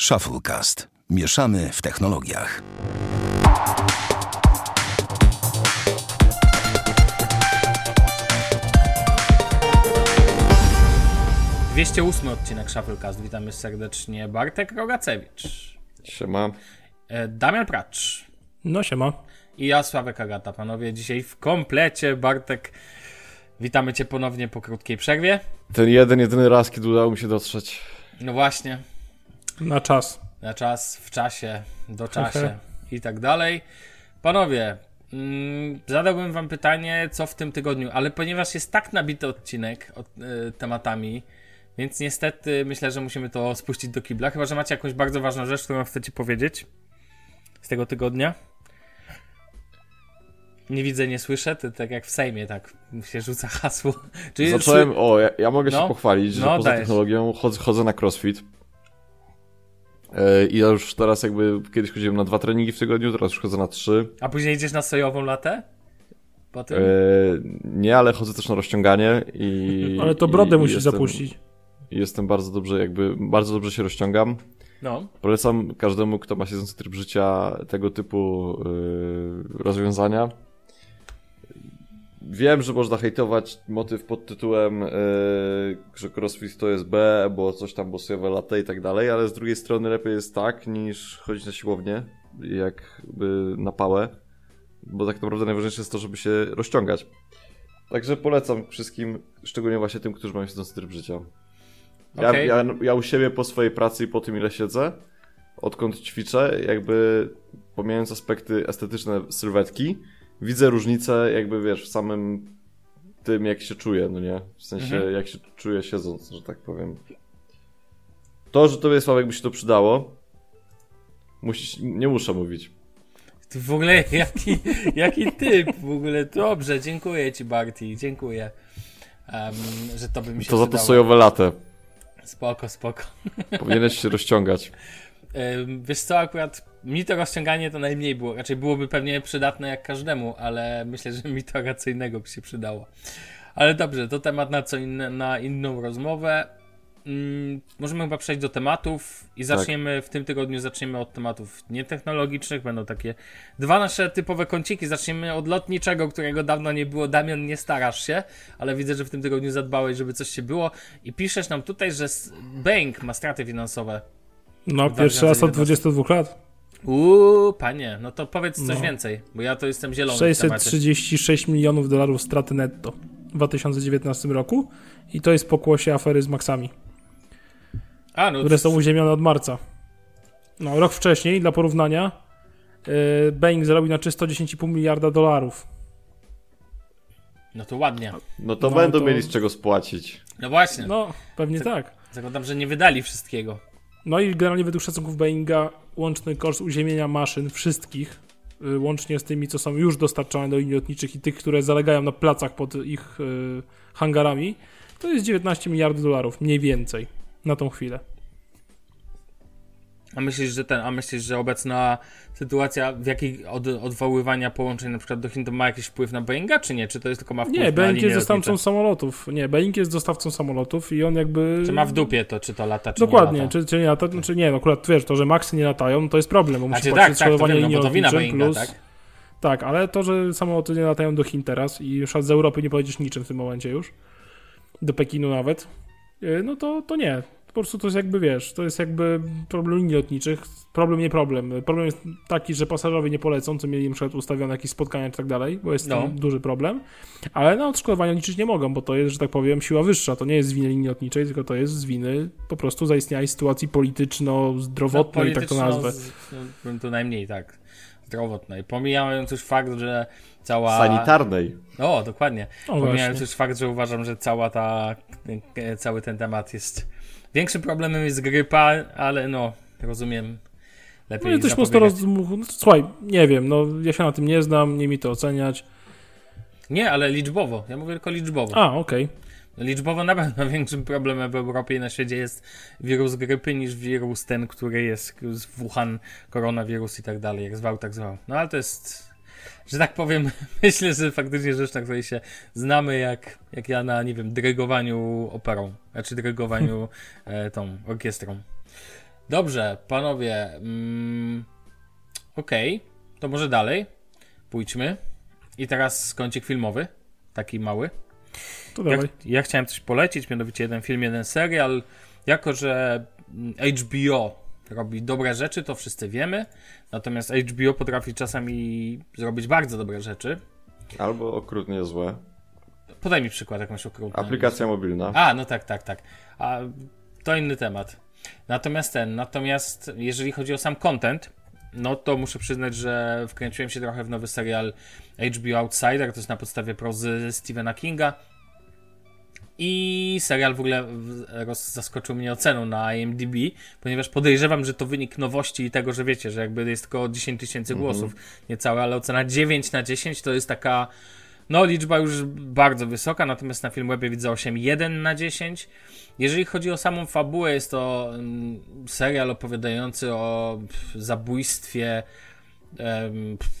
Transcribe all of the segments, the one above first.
Shufflecast. Mieszamy w technologiach. Dwieście ósmy odcinek Shufflecast. Witamy serdecznie Bartek Rogacewicz, Siema. e, Damian Pracz No siema. i ja Sławek Agata. Panowie, dzisiaj w komplecie. Bartek, witamy cię ponownie po krótkiej przerwie. Ten jeden, jedyny raz, kiedy udało mi się dotrzeć. No właśnie, Na czas. na czas, w czasie, do czasie i tak dalej. Panowie, mm, zadałbym wam pytanie, co w tym tygodniu, ale ponieważ jest tak nabity odcinek od, y, tematami, więc niestety myślę, że musimy to spuścić do kibla. Chyba, że macie jakąś bardzo ważną rzecz, którą chcecie powiedzieć z tego tygodnia. Nie widzę, nie słyszę, to tak jak w Sejmie, tak się rzuca hasło. Czyli Zacząłem, o, ja, ja mogę No. się pochwalić, że No, poza dajesz. technologią chodzę, chodzę na crossfit. E, I ja już teraz jakby, kiedyś chodziłem na dwa treningi w tygodniu, teraz już chodzę na trzy. A później idziesz na sojową latę? Po tym? E, nie, ale chodzę też na rozciąganie i... Ale to brodę i, musisz jestem, zapuścić. Jestem bardzo dobrze, jakby, bardzo dobrze się rozciągam. No. Polecam każdemu, kto ma siedzący tryb życia, tego typu y, rozwiązania. Wiem, że można hejtować motyw pod tytułem, y, że crossfit to jest B, bo coś tam bosowe late i tak dalej, ale z drugiej strony lepiej jest tak, niż chodzić na siłownię, jakby na pałę, bo tak naprawdę najważniejsze jest to, żeby się rozciągać. Także polecam wszystkim, szczególnie właśnie tym, którzy mają siedzący tryb życia. Ja, Okej. ja, ja u siebie po swojej pracy i po tym, ile siedzę, odkąd ćwiczę, jakby pomijając aspekty estetyczne sylwetki, widzę różnicę jakby, wiesz, w samym tym, jak się czuję, no nie? W sensie, Mhm. jak się czuję siedząc, że tak powiem. To, że tobie, Sławek, by się to przydało, musisz, nie muszę mówić. Ty w ogóle jaki, jaki typ w ogóle. Dobrze, dziękuję ci Barty, dziękuję. em, że to by mi się To za to sojowe latę. Spoko, spoko. Powinieneś się rozciągać. Wiesz co, akurat mi to rozciąganie to najmniej było. Raczej byłoby pewnie przydatne jak każdemu, ale myślę, że mi to raczej innego by się przydało. Ale dobrze, to temat na co inne, na inną rozmowę. Mm, możemy chyba przejść do tematów i zaczniemy w tym tygodniu zaczniemy od tematów nietechnologicznych. Będą takie dwa nasze typowe kąciki. Zaczniemy od lotniczego, którego dawno nie było. Damian, nie starasz się, ale widzę, że w tym tygodniu zadbałeś, żeby coś się było. I piszesz nam tutaj, że Bank ma straty finansowe. No, pierwszy raz od 22 lat. Uuu, panie, no to powiedz coś No. więcej, bo ja to jestem zielony w temacie. 636 milionów dolarów straty netto w 2019 roku i to jest pokłosie afery z Maxami, A, no które są uziemione od marca. No, rok wcześniej, dla porównania, yy, Boeing zarobił na czysto 10,5 miliarda dolarów. no to ładnie. No to No będą to- mieli z czego spłacić. No właśnie, No, pewnie Tak. tak. zakładam, że nie wydali wszystkiego. No i generalnie według szacunków Boeinga łączny koszt uziemienia maszyn wszystkich, y, łącznie z tymi, co są już dostarczane do linii lotniczych i tych, które zalegają na placach pod ich y, hangarami, to jest 19 miliardów dolarów, mniej więcej, na tą chwilę. A myślisz, że ten, a myślisz, że obecna sytuacja, w jakiej od, odwoływania połączeń na przykład do Chin to ma jakiś wpływ na Boeinga, czy nie? Czy to jest tylko ma wpływ Nie, na Boeing jest dostawcą lotnicze? samolotów. Nie, Boeing jest dostawcą samolotów i on jakby... Czy ma w dupie to, czy to lata, czy Dokładnie, nie lata? czy, czy nie lata, czy nie, no akurat wiesz, to, że Maxy nie latają, to jest problem, bo musi Znaczy płacić tak, tak, to odszkodowanie wiem, no bo to wina liniowym Boeinga, plus... tak? Tak, ale to, że samoloty nie latają do Chin teraz i już z Europy nie pojedziesz niczym w tym momencie już, do Pekinu nawet, yy, no to, to nie. Po prostu to jest jakby, wiesz, to jest jakby problem linii lotniczych. Problem nie problem. Problem jest taki, że pasażerowie nie polecą, co mieli na przykład ustawione jakieś spotkania czy tak dalej, bo jest No. tam duży problem. Ale na odszkodowania liczyć nie mogą, bo to jest, że tak powiem, siła wyższa. To nie jest z winy linii lotniczej, tylko to jest z winy po prostu zaistniałej sytuacji polityczno-zdrowotnej, tak to polityczno nazwę. z- no, bym tu najmniej, tak. Zdrowotnej. Pomijając już fakt, że cała... Sanitarnej. O, dokładnie. O, Pomijając właśnie. już fakt, że uważam, że cała ta, e, cały ten temat jest. Większym problemem jest grypa, ale no, rozumiem. Lepiej No i mocno zapobiegać. rozdmuchu. No, słuchaj, nie wiem, no ja się na tym nie znam, nie mi to oceniać. Nie, ale liczbowo. Ja mówię tylko liczbowo. A, okej. Liczbowo na pewno większym problemem w Europie i na świecie jest wirus grypy niż wirus ten, który jest z Wuhan, koronawirus i tak dalej. Jak zwał, tak zwał. No ale to jest. Że tak powiem, myślę, że faktycznie rzecz, na której się znamy, jak, jak ja na, nie wiem, dyrygowaniu operą, znaczy dyrygowaniu e, tą orkiestrą. Dobrze, panowie. Mm, Okej, okay. to może dalej. Pójdźmy. I teraz kącik filmowy. Taki mały. To Ja, ja chciałem coś polecić, mianowicie jeden film, jeden serial. Jako, że mm, HBO robi dobre rzeczy, to wszyscy wiemy. Natomiast HBO potrafi czasami zrobić bardzo dobre rzeczy. Albo okrutnie złe. Podaj mi przykład jakąś okrutną. Aplikacja mobilna. A, no tak, tak, tak. A to inny temat. Natomiast ten, natomiast jeżeli chodzi o sam content, no to muszę przyznać, że wkręciłem się trochę w nowy serial HBO Outsider, to jest na podstawie prozy Stephena Kinga. I serial w ogóle zaskoczył mnie oceną na IMDb, ponieważ podejrzewam, że to wynik nowości i tego, że wiecie, że jakby jest tylko 10 tysięcy głosów, niecałe, ale ocena 9 na 10 to jest taka no, liczba już bardzo wysoka, natomiast na Filmwebie widzę 8,1 na 10. Jeżeli chodzi o samą fabułę, jest to mm, serial opowiadający o zabójstwie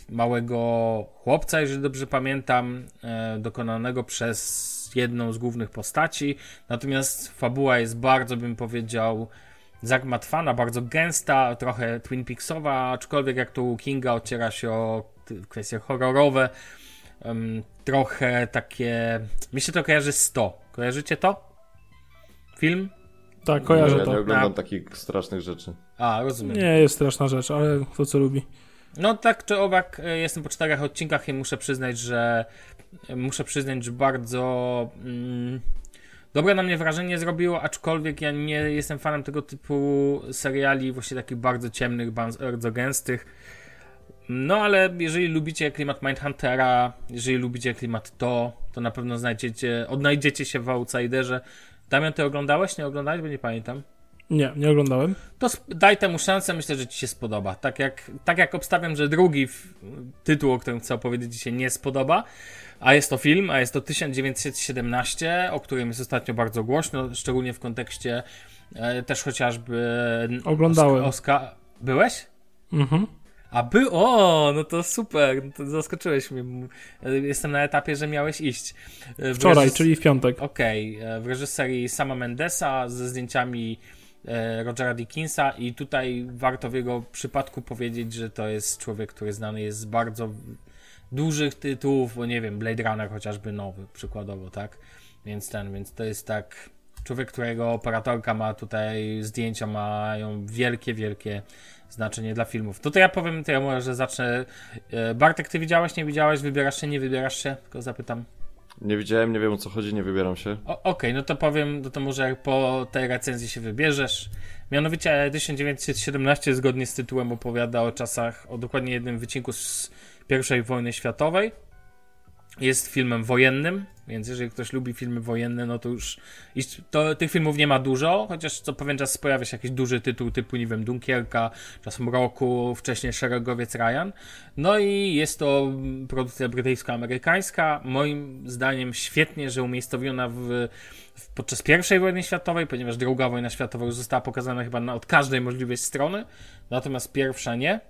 małego chłopca, jeżeli dobrze pamiętam, e, dokonanego przez jedną z głównych postaci. Natomiast fabuła jest bardzo, bym powiedział, zagmatwana, bardzo gęsta, trochę Twin Peaksowa, aczkolwiek jak tu u Kinga ociera się o kwestie horrorowe, em, trochę takie. Mi się to kojarzy z 100. Kojarzycie to? Film? Tak, kojarzę ja to. nie oglądam A. takich strasznych rzeczy. A, rozumiem. Nie jest straszna rzecz, ale to co lubi. No tak czy owak, e, jestem po czterech odcinkach i muszę przyznać, że muszę przyznać, że bardzo mm, dobre na mnie wrażenie zrobiło, aczkolwiek ja nie jestem fanem tego typu seriali, właśnie takich bardzo ciemnych, bardzo gęstych. No ale jeżeli lubicie klimat Mindhuntera, jeżeli lubicie klimat to, to na pewno znajdziecie, odnajdziecie się w Outsiderze. Damian, ty oglądałeś? Nie oglądałeś? Bo nie pamiętam. Nie, nie oglądałem. To daj temu szansę, myślę, że ci się spodoba. Tak jak, tak jak obstawiam, że drugi tytuł, o którym chcę opowiedzieć, ci się nie spodoba, a jest to film, a jest to 1917, o którym jest ostatnio bardzo głośno, szczególnie w kontekście e, też chociażby Oglądałem. Oska... Byłeś? Mhm. A by, o, no to super, no to zaskoczyłeś mnie. E, Jestem na etapie, że miałeś iść. E, w Wczoraj, reżys- czyli w piątek. Okej, e, w reżyserii Sama Mendesa ze zdjęciami Rogera Dickinsa i tutaj warto w jego przypadku powiedzieć, że to jest człowiek, który znany jest z bardzo dużych tytułów, bo nie wiem, Blade Runner chociażby nowy, przykładowo, tak? Więc ten, więc to jest tak człowiek, którego operatorka ma tutaj, zdjęcia mają wielkie, wielkie znaczenie dla filmów. To to ja powiem, to ja może zacznę. E, Bartek, ty widziałeś, nie widziałeś, wybierasz się, nie wybierasz się? Tylko zapytam. Nie widziałem, nie wiem o co chodzi, nie wybieram się. Okej, no to powiem, no to może jak po tej recenzji się wybierzesz. Mianowicie 1917 zgodnie z tytułem opowiada o czasach, o dokładnie jednym wycinku z I wojny światowej. Jest filmem wojennym, więc jeżeli ktoś lubi filmy wojenne, no to już to tych filmów nie ma dużo, chociaż co pewien czas pojawia się jakiś duży tytuł typu, nie wiem, Dunkierka, czasem Roku, wcześniej Szeregowiec Ryan. No i jest to produkcja brytyjsko-amerykańska, moim zdaniem świetnie, że umiejscowiona w, w, podczas I wojny światowej, ponieważ druga wojna światowa już została pokazana chyba na, od każdej możliwej strony, natomiast pierwsza nie.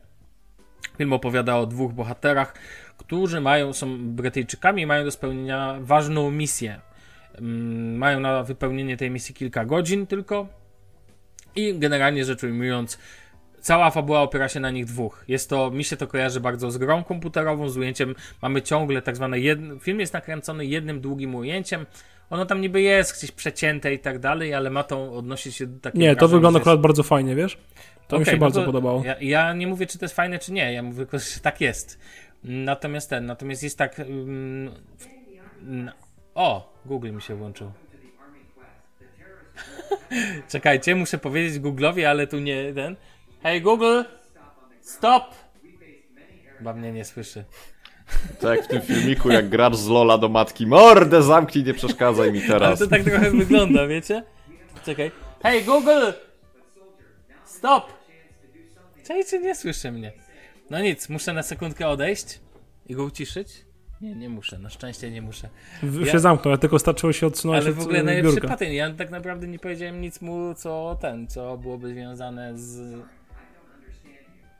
Film opowiada o dwóch bohaterach, którzy mają, są Brytyjczykami i mają do spełnienia ważną misję. Mm, Mają na wypełnienie tej misji kilka godzin tylko i generalnie rzecz ujmując, cała fabuła opiera się na nich dwóch. Jest to, mi się to kojarzy bardzo z grą komputerową, z ujęciem, mamy ciągle tak zwane, jedno, film jest nakręcony jednym długim ujęciem, ono tam niby jest gdzieś przecięte i tak dalej, ale ma to odnosić się do takiego Nie, to wygląda akurat bardzo fajnie, wiesz? To mi Okej, się no bardzo podobało. Ja, ja nie mówię, czy to jest fajne, czy nie. Ja mówię, tylko, że tak jest. Natomiast ten, natomiast jest tak. n- o, Google mi się włączył. Czekajcie, muszę powiedzieć Google'owi, ale tu nie ten. Hej Google! Stop! Chyba mnie nie słyszy. Tak jak w tym filmiku, jak grasz z Lola do matki. Mordę zamknij, nie przeszkadzaj mi Ale teraz. to tak trochę wygląda, wiecie? Czekaj. Hej Google! Stop! Czekajcie, nie słyszy mnie. No nic, muszę na sekundkę odejść i go uciszyć. Nie, nie muszę, na szczęście nie muszę. W, ja- się zamknął, ja tylko starczyło się odsunąć Ale od w ogóle e, najlepszy biurka. patent. Ja tak naprawdę nie powiedziałem nic mu, co ten, co byłoby związane z.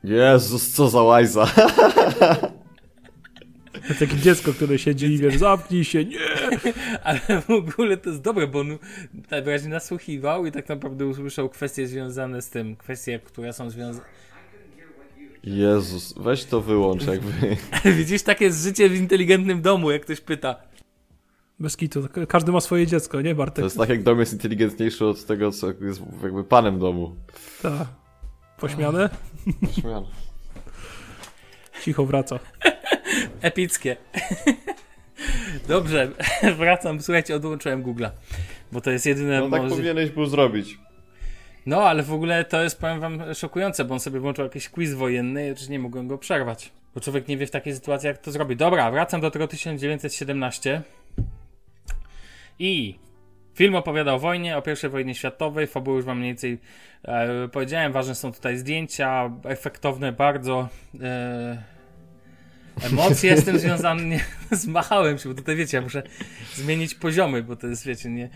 Jezus, co za łajza. To takie dziecko, które siedzi i wiesz, zamknij się, nie! Ale w ogóle to jest dobre, bo on tak wyraźnie nasłuchiwał i tak naprawdę usłyszał kwestie związane z tym, kwestie, które są związane... Jezus, weź to wyłącz jakby. Widzisz, takie jest życie w inteligentnym domu, jak ktoś pyta. Bez kitu, każdy ma swoje dziecko, nie To Bartek? jest tak jak dom jest inteligentniejszy od tego, co jest jakby panem domu. Tak. Pośmiane? Śmiane. Cicho wraca. Epickie. Dobrze, wracam. Słuchajcie, odłączyłem Google'a, bo to jest jedyne... No tak może- powinieneś był zrobić. No, ale w ogóle to jest, powiem wam, szokujące, bo on sobie włączył jakiś quiz wojenny i oczywiście nie mogłem go przerwać. Bo człowiek nie wie w takiej sytuacji, jak to zrobi. Dobra, wracam do tego 1917. I film opowiada o wojnie, o pierwszej wojnie światowej. Fabułę już wam mniej więcej e, powiedziałem. Ważne są tutaj zdjęcia, efektowne bardzo. E, emocje z tym związane. Nie, zmachałem się, bo tutaj wiecie, ja muszę zmienić poziomy, bo to jest, wiecie, nie.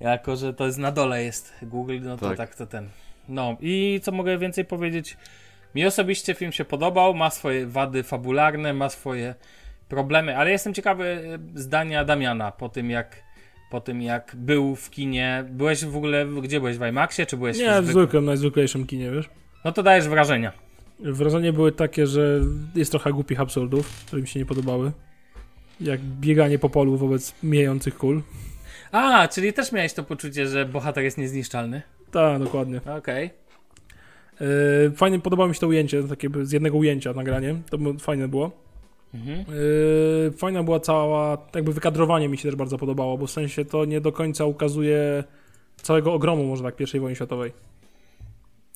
Jako, że to jest na dole jest Google, no to tak, Tak. to ten. No i co mogę więcej powiedzieć? Mi osobiście film się podobał, ma swoje wady fabularne, ma swoje problemy, ale jestem ciekawy e, zdania Damiana po tym jak po tym jak był w kinie. Byłeś w ogóle, gdzie byłeś, w IMAXie, czy byłeś Nie, w zwykłym? zwykłym, najzwyklejszym kinie, wiesz? No to dajesz wrażenia. Wrażenie były takie, że jest trochę głupich absurdów, które mi się nie podobały. Jak bieganie po polu wobec mijających kul. A, czyli też miałeś to poczucie, że bohater jest niezniszczalny. Tak, dokładnie. Okej. Yy, fajnie podobało mi się to ujęcie, takie z jednego ujęcia nagranie. To fajne było. Mhm. Yy, fajna była cała, jakby wykadrowanie mi się też bardzo podobało, bo w sensie to nie do końca ukazuje całego ogromu może tak pierwszej wojny światowej.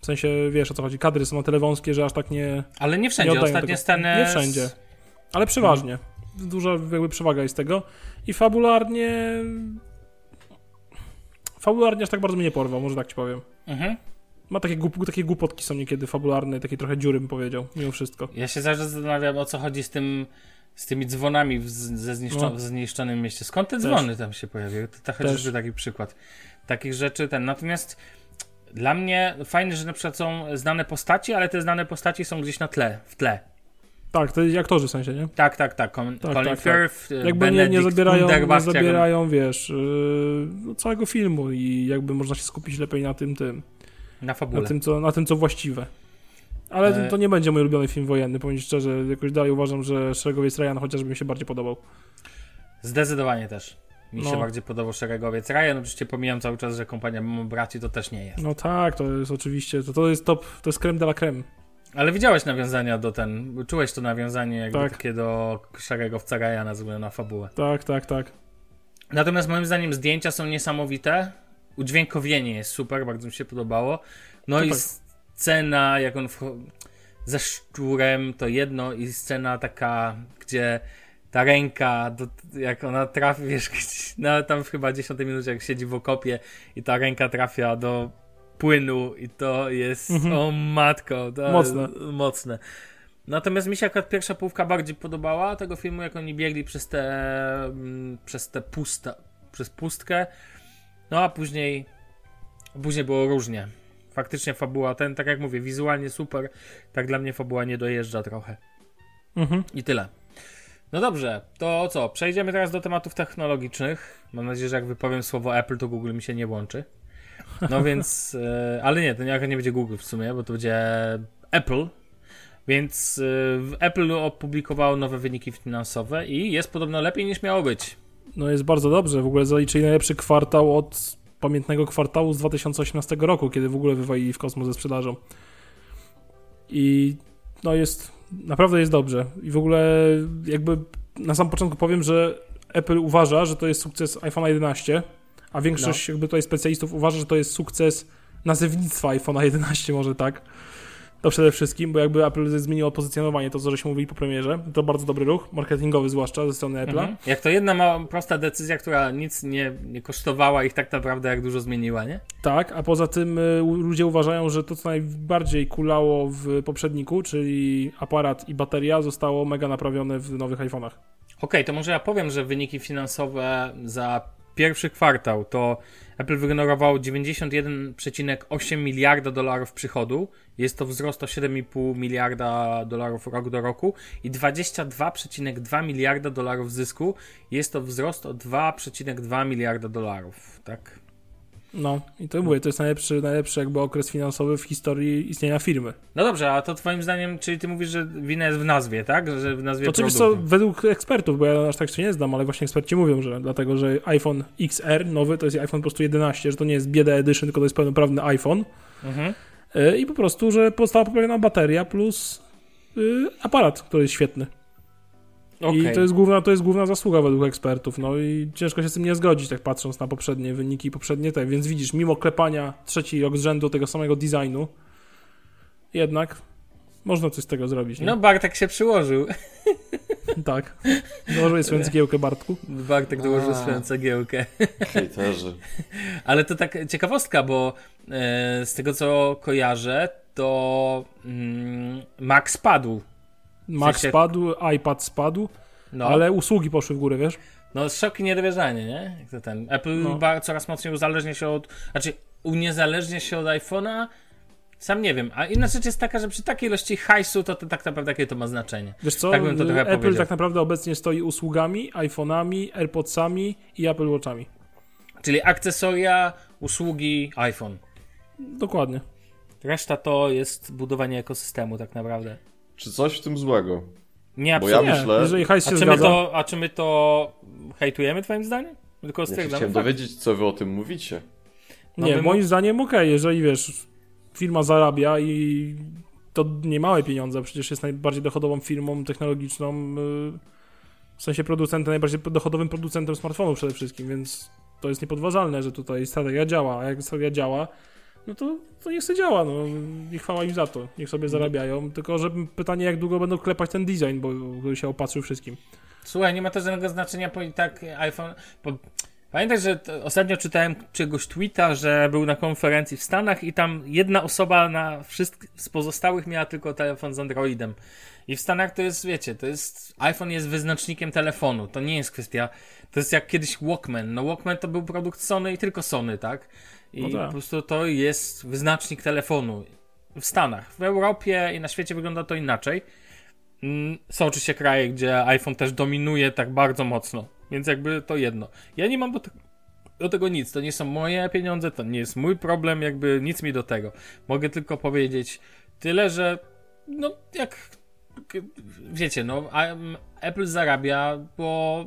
W sensie, wiesz o co chodzi, kadry są na tyle wąskie, że aż tak nie, Ale nie wszędzie, nie ostatnie tego. sceny... Nie wszędzie, ale przeważnie. Duża jakby przewaga jest tego. I fabularnie... Fabularnie aż tak bardzo mnie nie porwał, może tak ci powiem. Mhm. Ma takie, głup, takie głupotki są niekiedy fabularne, takie trochę dziury bym powiedział, mimo wszystko. Ja się zawsze zastanawiam, o co chodzi z tym, z tymi dzwonami w, ze zniszczo, No. zniszczonym mieście. Skąd te Też. dzwony tam się pojawiły? To, to chociażby Też. taki przykład. Takich rzeczy ten. Natomiast dla mnie fajne, że na przykład są znane postaci, ale te znane postaci są gdzieś na tle, w tle. Tak, to jest aktorzy w sensie, nie? Tak, tak, tak. Colin, Tak, tak, tak. Firth, e, Jakby nie, nie zabierają, nie zabierają wiesz, yy, całego filmu i jakby można się skupić lepiej na tym, tym, na na fabule. tym, co, na tym, co właściwe. Ale E- to, to nie będzie mój ulubiony film wojenny, powiem szczerze, jakoś dalej uważam, że Szeregowiec Ryan chociażby mi się bardziej podobał. Zdecydowanie też. Mi się No. bardziej podobał Szeregowiec. Ryan oczywiście pomijam cały czas, że kompania braci to też nie jest. No tak, to jest oczywiście, to, to jest top, to jest creme de la creme. Ale widziałeś nawiązania do ten, czułeś to nawiązanie jakby Tak. takie do Szeregowca Ryana ze na fabułę. Tak, tak, tak. Natomiast moim zdaniem zdjęcia są niesamowite. Udźwiękowienie jest super, bardzo mi się podobało. No i Super. scena, jak on wcho- ze szczurem, to jedno i scena taka, gdzie ta ręka, do, jak ona trafi, wiesz, no tam w chyba 10 minucie, jak siedzi w okopie i ta ręka trafia do płynu i to jest, Mhm. o matko, to Mocne. mocne. Natomiast mi się akurat pierwsza połówka bardziej podobała tego filmu, jak oni biegli przez te, mm, przez te pusta, przez pustkę. No a później, później było różnie. Faktycznie fabuła, ten, tak jak mówię, wizualnie super, tak dla mnie fabuła nie dojeżdża trochę. Mhm. I tyle. No dobrze, to co? Przejdziemy teraz do tematów technologicznych. Mam nadzieję, że jak wypowiem słowo Apple, to Google mi się nie włączy. No więc, e, ale nie, to nie, nie będzie Google w sumie, bo to będzie Apple. Więc e, Apple opublikowało nowe wyniki finansowe i jest podobno lepiej niż miało być. No jest bardzo dobrze, w ogóle zaliczyli najlepszy kwartał od pamiętnego kwartału z 2018 roku, kiedy w ogóle wywalili w kosmos ze sprzedażą. I no jest, naprawdę jest dobrze. I w ogóle jakby na sam początku powiem, że Apple uważa, że to jest sukces iPhone'a 11, a większość jakby tutaj specjalistów uważa, że to jest sukces nazewnictwa iPhone'a 11 może tak. To przede wszystkim, bo jakby Apple zmieniło pozycjonowanie, to co żeśmy mówili po premierze, to bardzo dobry ruch, marketingowy zwłaszcza ze strony Apple'a. Mhm. Jak to jedna prosta decyzja, która nic nie, nie kosztowała ich tak naprawdę, jak dużo zmieniła, nie? Tak, a poza tym y, ludzie uważają, że to, co najbardziej kulało w poprzedniku, czyli aparat i bateria, zostało mega naprawione w nowych iPhone'ach. Okej, to może ja powiem, że wyniki finansowe za pierwszy kwartał to Apple wygenerował 91,8 miliarda dolarów przychodu. Jest to wzrost o 7,5 miliarda dolarów rok do roku i 22,2 miliarda dolarów zysku. Jest to wzrost o 2,2 miliarda dolarów, tak? No, i to mówię, to jest najlepszy, najlepszy jakby okres finansowy w historii istnienia firmy. No dobrze, a to twoim zdaniem, czyli ty mówisz, że wina jest w nazwie, tak? Że w nazwie To oczywiście co, według ekspertów, bo ja aż tak się nie znam, ale właśnie eksperci mówią, że dlatego, że iPhone XR nowy to jest iPhone po prostu 11, że to nie jest bieda edition, tylko to jest pełnoprawny iPhone. Mhm. I po prostu, że pozostała poprawiona bateria plus y, aparat, który jest świetny. Okay. I to jest, główna, to jest główna zasługa według ekspertów. No i ciężko się z tym nie zgodzić, tak patrząc na poprzednie wyniki, poprzednie te. Więc widzisz, mimo klepania trzeci rok z rzędu tego samego designu, jednak można coś z tego zrobić. Nie? No, Bartek się przyłożył. Tak. Dołożył swoją cegiełkę, Bartku. Bartek dołożył swoją cegiełkę. Hejterzy. Ale to tak ciekawostka, bo e, z tego co kojarzę, to mm, Max padł Mac sensie... spadł, iPad spadł, no. ale usługi poszły w górę, wiesz? No szok i niedowierzanie, nie? Jak to ten. Apple no. coraz mocniej uzależnia się od... Znaczy, uniezależnia się od iPhone'a, sam nie wiem. A inna rzecz jest taka, że przy takiej ilości hajsu to, to tak naprawdę jakie to ma znaczenie. Wiesz co, tak bym to trochę Apple powiedział. tak naprawdę obecnie stoi usługami, iPhone'ami, AirPodsami i Apple Watchami. Czyli akcesoria, usługi, iPhone. Dokładnie. Reszta to jest budowanie ekosystemu tak naprawdę. Czy coś w tym złego? Nie, absolutnie. Bo ja myślę... Jeżeli hajs się a, czy my to, a czy my to hejtujemy twoim zdaniem? Tylko ja chciałem fakt. dowiedzieć, co wy o tym mówicie. No nie, moim zdaniem okej, okay, jeżeli wiesz, firma zarabia i to nie małe pieniądze, przecież jest najbardziej dochodową firmą technologiczną, y, w sensie producentem, najbardziej dochodowym producentem smartfonów przede wszystkim, więc to jest niepodważalne, że tutaj strategia działa, a jak strategia działa, no to, to niech sobie działa, no i chwała im za to, niech sobie zarabiają, tylko że pytanie jak długo będą klepać ten design, bo który się opatrzył wszystkim. Słuchaj, nie ma to żadnego znaczenia, bo i tak iPhone... Bo... Pamiętaj, że ostatnio czytałem czegoś tweeta, że był na konferencji w Stanach i tam jedna osoba na wszystkich z pozostałych miała tylko telefon z Androidem. I w Stanach to jest, wiecie, to jest, iPhone jest wyznacznikiem telefonu, to nie jest kwestia, to jest jak kiedyś Walkman, no Walkman to był produkt Sony i tylko Sony, tak? I no tak. po prostu to jest wyznacznik telefonu w Stanach. W Europie i na świecie wygląda to inaczej. Mm, są oczywiście kraje, gdzie iPhone też dominuje tak bardzo mocno, więc jakby to jedno. Ja nie mam do, te do tego nic, to nie są moje pieniądze, to nie jest mój problem, jakby nic mi do tego. Mogę tylko powiedzieć tyle, że no jak wiecie, no Apple zarabia, bo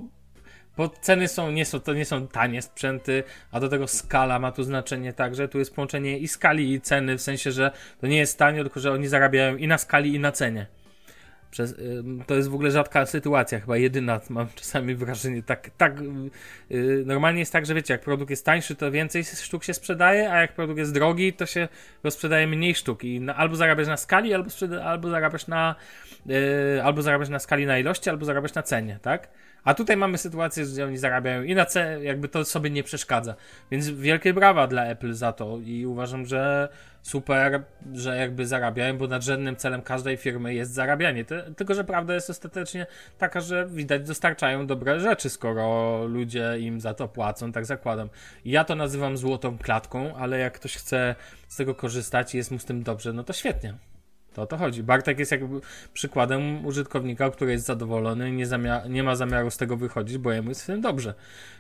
bo ceny są, nie są, to nie są tanie sprzęty, a do tego skala ma tu znaczenie także. Tu jest połączenie i skali, i ceny, w sensie, że to nie jest tanie, tylko że oni zarabiają i na skali, i na cenie. Przez, to jest w ogóle rzadka sytuacja, chyba jedyna, mam czasami wrażenie, tak, tak yy, normalnie jest tak, że wiecie, jak produkt jest tańszy, to więcej sztuk się sprzedaje, a jak produkt jest drogi, to się rozprzedaje mniej sztuk i albo zarabiasz na skali, albo, sprzeda- albo zarabiasz na yy, albo zarabiasz na skali na ilości, albo zarabiasz na cenie, tak? A tutaj mamy sytuację, że oni zarabiają i na C, jakby to sobie nie przeszkadza. Więc wielkie brawa dla Apple za to i uważam, że super, że jakby zarabiają, bo nadrzędnym celem każdej firmy jest zarabianie. Tylko, że prawda jest ostatecznie taka, że widać dostarczają dobre rzeczy, skoro ludzie im za to płacą, tak zakładam. Ja to nazywam złotą klatką, ale jak ktoś chce z tego korzystać i jest mu z tym dobrze, no to świetnie. To o to chodzi. Bartek jest jakby przykładem użytkownika, który jest zadowolony, nie, zamia- nie ma zamiaru z tego wychodzić, bo jemu jest w tym dobrze.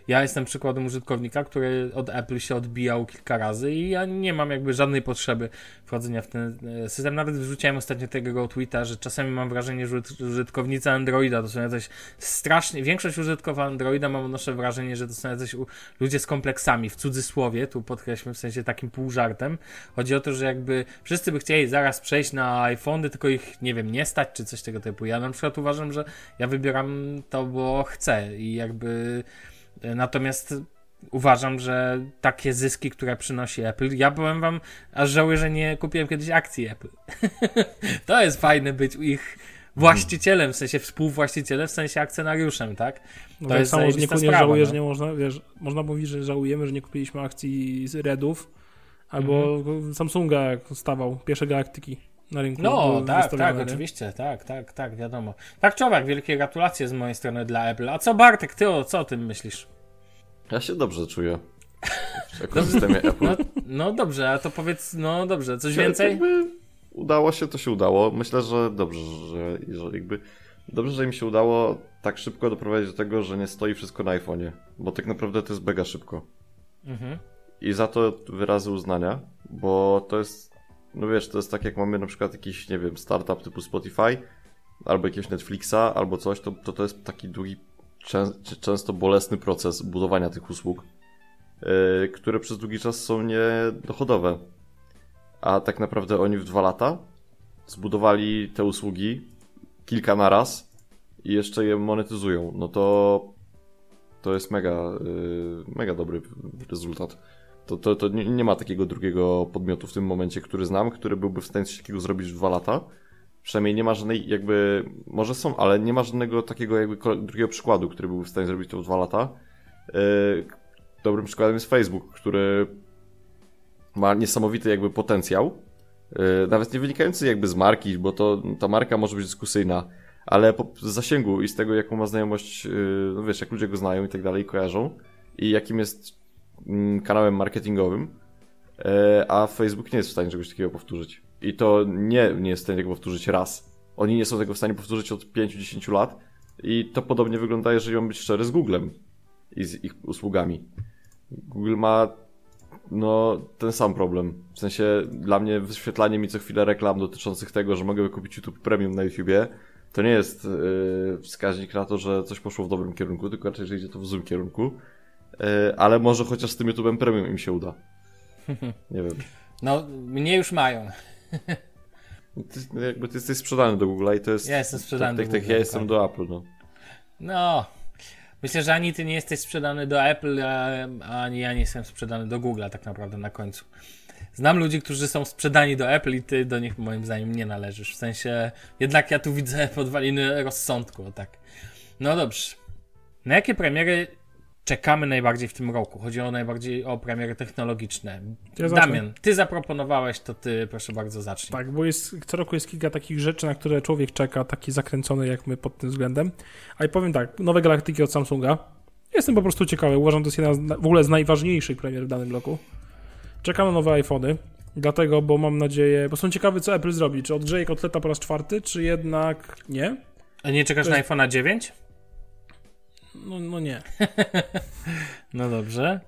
Ja jestem przykładem użytkownika, który od Apple się odbijał kilka razy i ja nie mam jakby żadnej potrzeby wchodzenia w ten e, system. Nawet wrzuciłem ostatnio tego tweeta, że czasami mam wrażenie, że użytkownicy Androida to są jacyś strasznie, większość użytkowników Androida mam odnoszę wrażenie, że to są jacyś ludzie z kompleksami, w cudzysłowie, tu podkreślmy w sensie takim półżartem. Chodzi o to, że jakby wszyscy by chcieli zaraz przejść na iPhony, tylko ich, nie wiem, nie stać, czy coś tego typu. Ja na przykład uważam, że ja wybieram to, bo chcę i jakby Natomiast uważam, że takie zyski, które przynosi Apple, ja powiem wam, aż żałuję, że nie kupiłem kiedyś akcji Apple. to jest fajne być ich właścicielem, w sensie współwłaścicielem, w sensie akcjonariuszem, tak? To no tak jest samo, że nie, nie żałuję, no. że nie można, wiesz, można mówić, że żałujemy, że nie kupiliśmy akcji z Redów, albo mhm. Samsunga, jak stawał, pierwsze galaktyki na rynku. No, tak, tak, nie? oczywiście, tak, tak, tak, wiadomo. Tak, Czowak, wielkie gratulacje z mojej strony dla Apple. A co Bartek, ty o co o tym myślisz? Ja się dobrze czuję w ekosystemie Apple. No, no dobrze, a to powiedz, no dobrze, coś więcej? Udało się, to się udało. Myślę, że dobrze, że, że jakby dobrze, że im się udało tak szybko doprowadzić do tego, że nie stoi wszystko na iPhone'ie, bo tak naprawdę to jest mega szybko. Mhm. I za to wyrazy uznania, bo to jest, no wiesz, to jest tak jak mamy na przykład jakiś, nie wiem, startup typu Spotify, albo jakiegoś Netflixa, albo coś, to to, to jest taki długi, czę, często bolesny proces budowania tych usług, yy, które przez długi czas są niedochodowe. A tak naprawdę oni w dwa lata zbudowali te usługi kilka na raz i jeszcze je monetyzują. No to to jest mega, yy, mega dobry rezultat. To, to, to nie, nie ma takiego drugiego podmiotu w tym momencie, który znam, który byłby w stanie coś takiego zrobić w dwa lata. Przynajmniej nie ma żadnej, jakby, może są, ale nie ma żadnego takiego jakby drugiego przykładu, który byłby w stanie zrobić to w dwa lata. Yy, dobrym przykładem jest Facebook, który ma niesamowity jakby potencjał, yy, nawet nie wynikający jakby z marki, bo to ta marka może być dyskusyjna, ale po, zasięgu i z tego, jaką ma znajomość, yy, no wiesz, jak ludzie go znają i tak dalej, kojarzą i jakim jest kanałem marketingowym, yy, a Facebook nie jest w stanie czegoś takiego powtórzyć. I to nie, nie jest w stanie tego powtórzyć raz. Oni nie są tego w stanie powtórzyć od 5-10 lat i to podobnie wygląda, jeżeli mam być szczery, z Googlem i z ich usługami. Google ma no, ten sam problem. W sensie, dla mnie wyświetlanie mi co chwilę reklam dotyczących tego, że mogę wykupić YouTube Premium na YouTubie, to nie jest yy, wskaźnik na to, że coś poszło w dobrym kierunku, tylko raczej, że idzie to w złym kierunku. Yy, ale może chociaż z tym YouTubem Premium im się uda. Nie wiem. No, mnie już mają. Ty, jakby ty jesteś sprzedany do Google'a i to jest... Ja jestem sprzedany tak, do tak, tak, ja jestem tak. do Apple, no. No, myślę, że ani ty nie jesteś sprzedany do Apple, ani ja nie jestem sprzedany do Google'a tak naprawdę na końcu. Znam ludzi, którzy są sprzedani do Apple i ty do nich moim zdaniem nie należysz. W sensie, jednak ja tu widzę podwaliny rozsądku, tak. No dobrze. Na jakie premiery czekamy najbardziej w tym roku? Chodzi o najbardziej o premiery technologiczne. Ja. Damian, ty zaproponowałeś, to ty proszę bardzo zacznij. Tak, bo jest, co roku jest kilka takich rzeczy, na które człowiek czeka, taki zakręcony jak my pod tym względem. A i powiem tak, nowe galaktyki od Samsunga. Jestem po prostu ciekawy, uważam, to jest jedna z, w ogóle z najważniejszych premier w danym roku. Czekam na nowe iPhony, dlatego, bo mam nadzieję, bo są ciekawy, co Apple zrobi. Czy odgrzeje kotleta po raz czwarty, czy jednak nie? A nie czekasz To na jest- iPhone'a 9? No, no nie. No dobrze.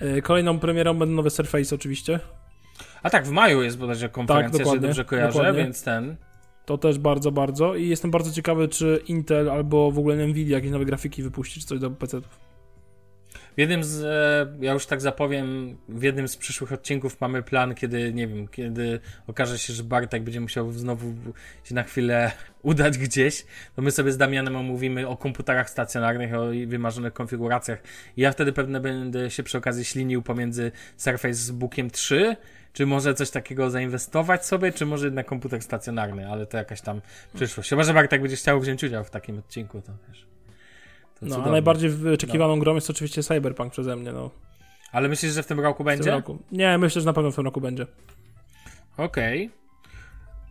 E, Kolejną premierą będą nowe Surface oczywiście. A tak, w maju jest bodajże konferencja, Tak, dokładnie, że dobrze kojarzę, dokładnie. więc ten. To też bardzo, bardzo. I jestem bardzo ciekawy, czy Intel albo w ogóle Nvidia jakieś nowe grafiki wypuści, czy coś do PC-ów. W jednym z, e, ja już tak zapowiem, w jednym z przyszłych odcinków mamy plan, kiedy, nie wiem, kiedy okaże się, że Bartek będzie musiał znowu się na chwilę udać gdzieś, to my sobie z Damianem omówimy o komputerach stacjonarnych, o wymarzonych konfiguracjach. Ja wtedy pewnie będę się przy okazji ślinił pomiędzy Surface Bookiem 3, czy może coś takiego zainwestować sobie, czy może jednak komputer stacjonarny, ale to jakaś tam przyszłość. Chyba, że Bartek będzie chciał wziąć udział w takim odcinku, to wiesz. No, a najbardziej wyczekiwaną grą jest oczywiście Cyberpunk przeze mnie, no. Ale myślisz, że w tym roku W tym będzie? roku. Nie, myślę, że na pewno w tym roku będzie. Okej.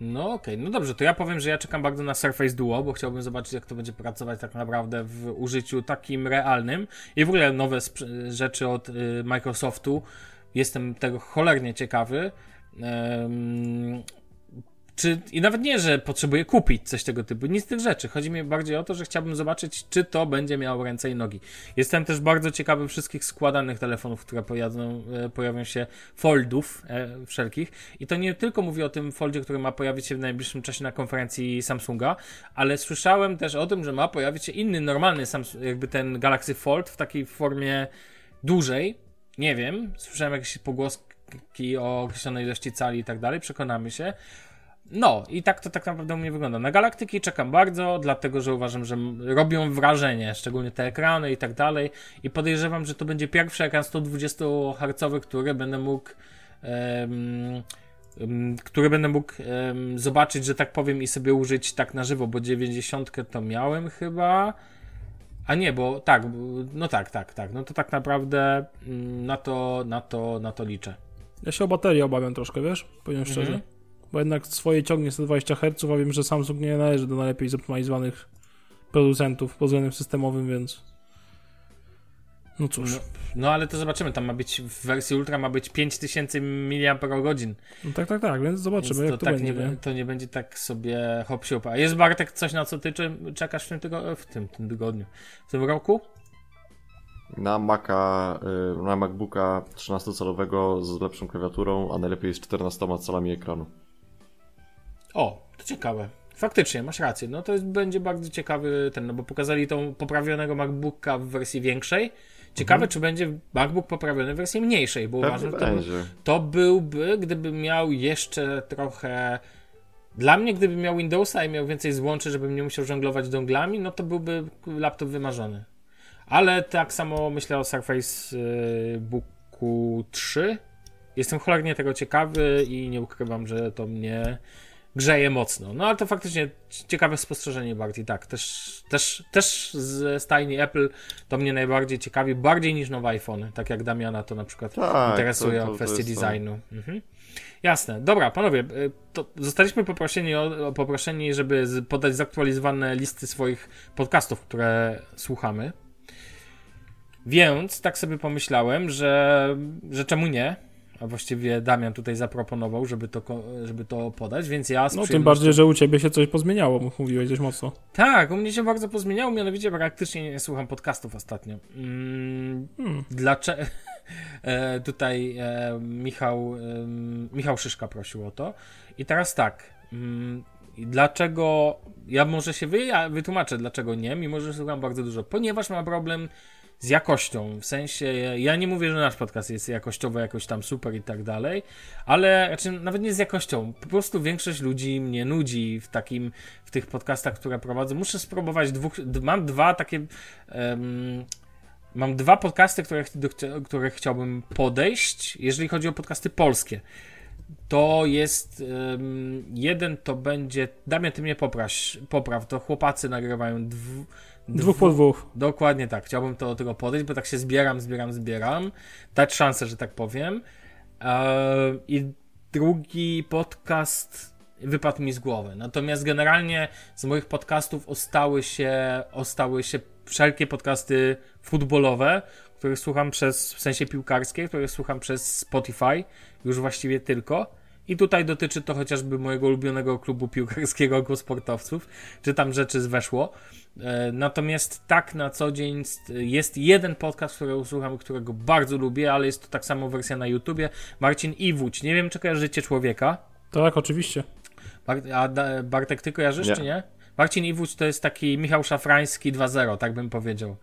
No okej, no dobrze, to ja powiem, że ja czekam bardzo na Surface Duo, bo chciałbym zobaczyć, jak to będzie pracować tak naprawdę w użyciu takim realnym i w ogóle nowe rzeczy od y, Microsoftu. Jestem tego cholernie ciekawy. Em, czy, I nawet nie, że potrzebuję kupić coś tego typu, nic z tych rzeczy. Chodzi mi bardziej o to, że chciałbym zobaczyć, czy to będzie miało ręce i nogi. Jestem też bardzo ciekawy wszystkich składanych telefonów, które pojadą, e, pojawią się, foldów e, wszelkich. I to nie tylko mówię o tym foldzie, który ma pojawić się w najbliższym czasie na konferencji Samsunga, ale słyszałem też o tym, że ma pojawić się inny, normalny, Samsung, jakby ten Galaxy Fold w takiej formie dużej. Nie wiem, słyszałem jakieś pogłoski o określonej ilości cali i tak dalej, przekonamy się. No, i tak to tak naprawdę u mnie wygląda. Na galaktyki czekam bardzo, dlatego że uważam, że robią wrażenie, szczególnie te ekrany i tak dalej. I podejrzewam, że to będzie pierwszy ekran 120 Hz, który będę mógł. em, który będę mógł em, zobaczyć, że tak powiem, i sobie użyć tak na żywo, bo 90 to miałem chyba. A nie, bo tak, no tak, tak, tak. No to tak naprawdę mm, na to, na to, na to liczę. Ja się o baterię obawiam troszkę, wiesz? Powiem Mhm. Bo jednak swoje ciągnie 120 Hz, a wiem, że Samsung nie należy do najlepiej zoptymalizowanych producentów pod względem systemowym, więc... No cóż. No, no ale to zobaczymy, tam ma być, w wersji Ultra ma być 5000 mAh. No tak, tak, tak, więc zobaczymy, Więc jak to, tak będzie. nie, Nie, to nie będzie tak sobie hop siup. A jest Bartek coś, na co ty czekasz w tym, tygo, w tym, tym tygodniu? W tym roku? Na Maca, y, na MacBooka 13-calowego z lepszą klawiaturą, a najlepiej z 14 calami ekranu. O, to ciekawe. Faktycznie, masz rację. No to jest, będzie bardzo ciekawy ten, no bo pokazali tą poprawionego MacBooka w wersji większej. Ciekawe, czy będzie MacBook poprawiony w wersji mniejszej, bo Mhm. Pewnie uważam, że to, to byłby, gdyby miał jeszcze trochę. Dla mnie, gdyby miał Windowsa i miał więcej złączy, żebym nie musiał żonglować donglami, no to byłby laptop wymarzony. Ale tak samo myślę o Surface y, Booku 3. Jestem cholernie tego ciekawy i nie ukrywam, że to mnie grzeje mocno. No ale to faktycznie ciekawe spostrzeżenie bardziej, tak. Też, też, też z stajni Apple to mnie najbardziej ciekawi, bardziej niż nowe iPhony, tak jak Damiana to na przykład Tak, interesuje to- o to- kwestie to. designu. Mhm. Jasne. Dobra, panowie, y, to zostaliśmy poproszeni, o, o poproszeni, żeby podać zaktualizowane listy swoich podcastów, które słuchamy. Więc tak sobie pomyślałem, że, że czemu nie? A właściwie Damian tutaj zaproponował, żeby to, żeby to podać, więc ja No tym bardziej, że u ciebie się coś pozmieniało, mówiłeś dość mocno. tak, u mnie się bardzo pozmieniało, mianowicie praktycznie nie słucham podcastów ostatnio. Mm, Hmm. Dlaczego? E, tutaj e, Michał, em, Michał Szyszka prosił o to. I teraz tak. mm, dlaczego? Ja może się wytłumaczę, dlaczego nie, mimo że słucham bardzo dużo. Ponieważ mam problem z jakością. W sensie, ja nie mówię, że nasz podcast jest jakościowo jakoś tam super i tak dalej, ale znaczy, nawet nie z jakością. Po prostu większość ludzi mnie nudzi w takim, w tych podcastach, które prowadzę. Muszę spróbować dwóch, mam dwa takie, em, mam dwa podcasty, które, do których chciałbym podejść, jeżeli chodzi o podcasty polskie. To jest em, jeden to będzie, Damian, ty mnie popraś, popraw, to chłopacy nagrywają dw, Dwóch po dwóch. Dokładnie tak. Chciałbym to do tego podejść, bo tak się zbieram, zbieram, zbieram. Dać szansę, że tak powiem. Eee, I drugi podcast wypadł mi z głowy. Natomiast generalnie z moich podcastów ostały się, ostały się wszelkie podcasty futbolowe, których słucham przez, w sensie piłkarskie, których słucham przez Spotify, już właściwie tylko. I tutaj dotyczy to chociażby mojego ulubionego klubu piłkarskiego Go Sportowców, czy tam rzeczy zweszło. E, Natomiast tak na co dzień st- jest jeden podcast, którego słucham, którego bardzo lubię, ale jest to tak samo wersja na YouTubie. Marcin Iwódź. Nie wiem, czy kojarzycie człowieka. Tak, oczywiście. A Bartek, ty kojarzysz, Nie. czy nie? Marcin Iwódź to jest taki Michał Szafrański 2.0, tak bym powiedział.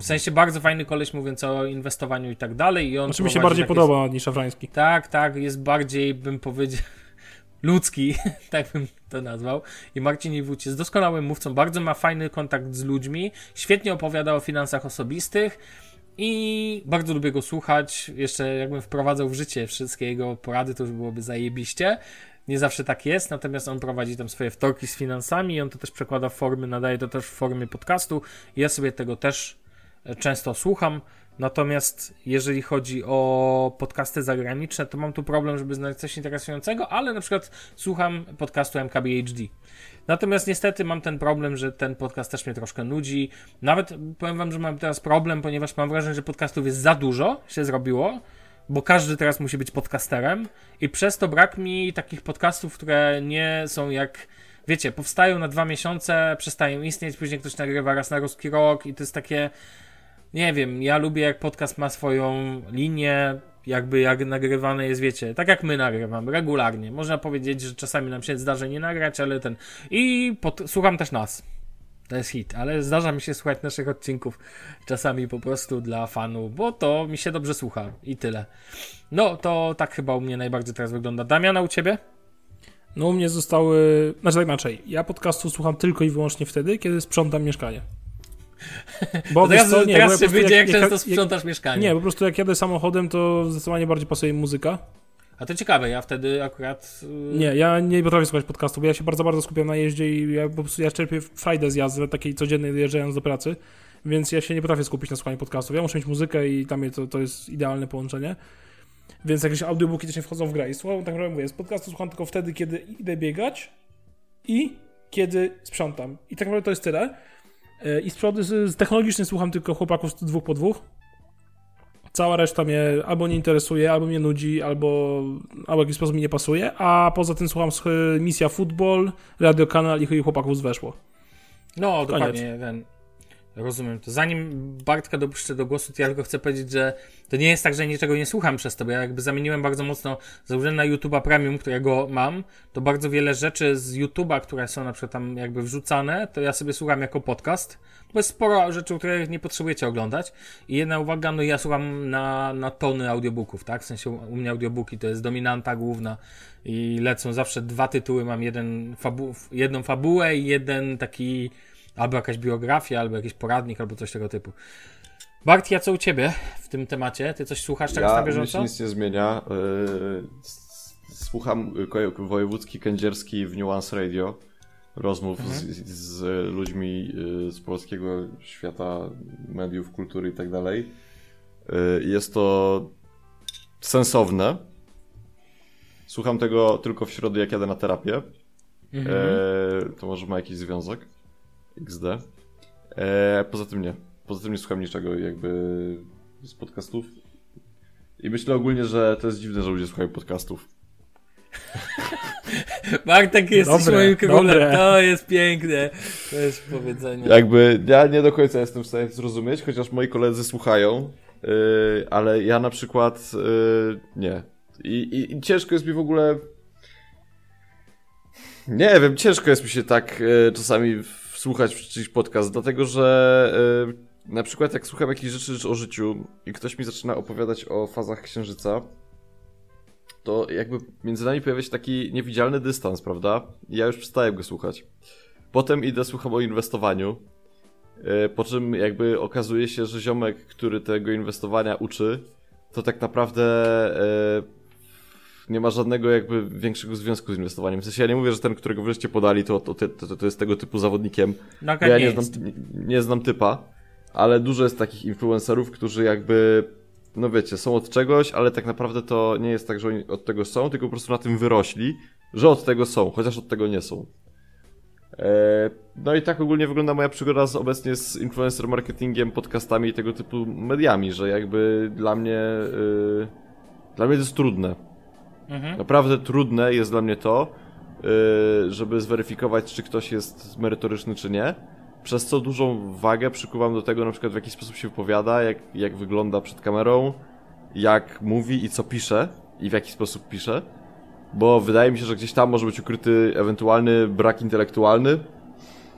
W sensie bardzo fajny koleś mówiąc o inwestowaniu i tak dalej. I on Znaczy mi się bardziej takie- podoba niż Szafrański. tak, tak, jest bardziej, bym powiedział, ludzki, tak bym to nazwał. I Marcin Iwódź jest doskonałym mówcą, bardzo ma fajny kontakt z ludźmi, świetnie opowiada o finansach osobistych i bardzo lubię go słuchać. Jeszcze jakbym wprowadzał w życie wszystkie jego porady, to już byłoby zajebiście. Nie zawsze tak jest, natomiast on prowadzi tam swoje wtorki z finansami i on to też przekłada w formy, nadaje to też w formie podcastu. Ja sobie tego też e, często słucham. Natomiast jeżeli chodzi o podcasty zagraniczne, to mam tu problem, żeby znaleźć coś interesującego, ale na przykład słucham podcastu MKBHD. Natomiast niestety mam ten problem, że ten podcast też mnie troszkę nudzi. Nawet powiem wam, że mam teraz problem, ponieważ mam wrażenie, że podcastów jest za dużo, się zrobiło, bo każdy teraz musi być podcasterem i przez to brak mi takich podcastów, które nie są jak wiecie, powstają na dwa miesiące, przestają istnieć, później ktoś nagrywa raz na ruski rok i to jest takie nie wiem, ja lubię jak podcast ma swoją linię, jakby jak nagrywane jest, wiecie, tak jak my nagrywamy, regularnie. Można powiedzieć, że czasami nam się zdarza nie nagrać, ale ten. I pod... słucham też nas. To jest hit, ale zdarza mi się słuchać naszych odcinków czasami po prostu dla fanu, bo to mi się dobrze słucha i tyle. No, to tak chyba u mnie najbardziej teraz wygląda. Damiana, u ciebie? No u mnie zostały... Znaczy tak inaczej. Ja podcastu słucham tylko i wyłącznie wtedy, kiedy sprzątam mieszkanie. Bo teraz co, nie, bo ja teraz po się wyjdzie, jak, jak- często jak- sprzątasz mieszkanie. Nie, po prostu jak jadę samochodem, to zdecydowanie bardziej pasuje muzyka. A to ciekawe, ja wtedy akurat. yy, Nie, ja nie potrafię słuchać podcastu, bo ja się bardzo, bardzo skupiam na jeździe i ja po prostu ja czerpię frajdę z jazdy, takiej codziennej dojeżdżając do pracy, więc ja się nie potrafię skupić na słuchaniu podcastów. Ja muszę mieć muzykę i tam to, to jest idealne połączenie. Więc jakieś audiobooki też nie wchodzą w grę. I słucham, tak naprawdę mówię, z podcastu słucham tylko wtedy, kiedy idę biegać i kiedy sprzątam. I tak naprawdę to jest tyle. E, I z, z technologicznie słucham tylko chłopaków z dwóch po dwóch. Cała reszta mnie albo nie interesuje, albo mnie nudzi, albo, albo w jakiś sposób mi nie pasuje, a poza tym słucham misja Football, Radio Kanal i chłopaków z Weszło. No, dokładnie. Ten, rozumiem to. Zanim Bartka dopuszczę do głosu, to ja tylko chcę powiedzieć, że to nie jest tak, że niczego nie słucham przez to, bo ja jakby zamieniłem bardzo mocno, założyłem na YouTube'a Premium, którego mam, to bardzo wiele rzeczy z YouTube'a, które są na przykład tam jakby wrzucane, to ja sobie słucham jako podcast, bo jest sporo rzeczy, których nie potrzebujecie oglądać. I jedna uwaga, no ja słucham na, na tony audiobooków, tak? W sensie u mnie audiobooki to jest dominanta główna i lecą zawsze dwa tytuły, mam jeden fabu jedną fabułę i jeden taki albo jakaś biografia, albo jakiś poradnik, albo coś tego typu. Bart, ja co u ciebie w tym temacie? Ty coś słuchasz teraz ja, na bieżąco? Ja nic nie zmienia. Yy, słucham wojewódzki, kędzierski w Nuance Radio rozmów mhm. z, z, ludźmi y, z polskiego świata mediów, kultury i tak dalej. Y, jest to sensowne. Słucham tego tylko w środę, jak jadę na terapię. Mhm. E, to może ma jakiś związek. XD. E, poza tym nie. Poza tym nie słucham niczego jakby z podcastów. I myślę ogólnie, że to jest dziwne, że ludzie słuchają podcastów. Bartek jesteś dobre, moim królem. To jest piękne. To jest powiedzenie. Jakby ja nie do końca jestem w stanie zrozumieć, chociaż moi koledzy słuchają, yy, ale ja na przykład yy, nie. I, i, I, ciężko jest mi w ogóle. Nie wiem, ciężko jest mi się tak yy, czasami słuchać czyjś podcast, dlatego że yy, na przykład jak słucham jakichś rzeczy o życiu i ktoś mi zaczyna opowiadać o fazach księżyca, to jakby między nami pojawia się taki niewidzialny dystans, prawda? Ja już przestaję go słuchać. Potem idę, słucham o inwestowaniu, yy, po czym jakby okazuje się, że ziomek, który tego inwestowania uczy, to tak naprawdę yy, nie ma żadnego jakby większego związku z inwestowaniem. W sensie ja nie mówię, że ten, którego wreszcie podali, to, to, to, to jest tego typu zawodnikiem. No, ja nie, znam, nie, nie znam typa, ale dużo jest takich influencerów, którzy jakby no wiecie, są od czegoś, ale tak naprawdę to nie jest tak, że oni od tego są, tylko po prostu na tym wyrośli, że od tego są, chociaż od tego nie są. E, no i tak ogólnie wygląda moja przygoda z, obecnie z influencer marketingiem, podcastami i tego typu mediami, że jakby dla mnie, yy, dla mnie to jest trudne. Mhm. Naprawdę trudne jest dla mnie to, yy, żeby zweryfikować, czy ktoś jest merytoryczny, czy nie. Przez co dużą wagę przykuwam do tego, na przykład w jaki sposób się wypowiada, jak, jak wygląda przed kamerą, jak mówi i co pisze, i w jaki sposób pisze. Bo wydaje mi się, że gdzieś tam może być ukryty ewentualny brak intelektualny,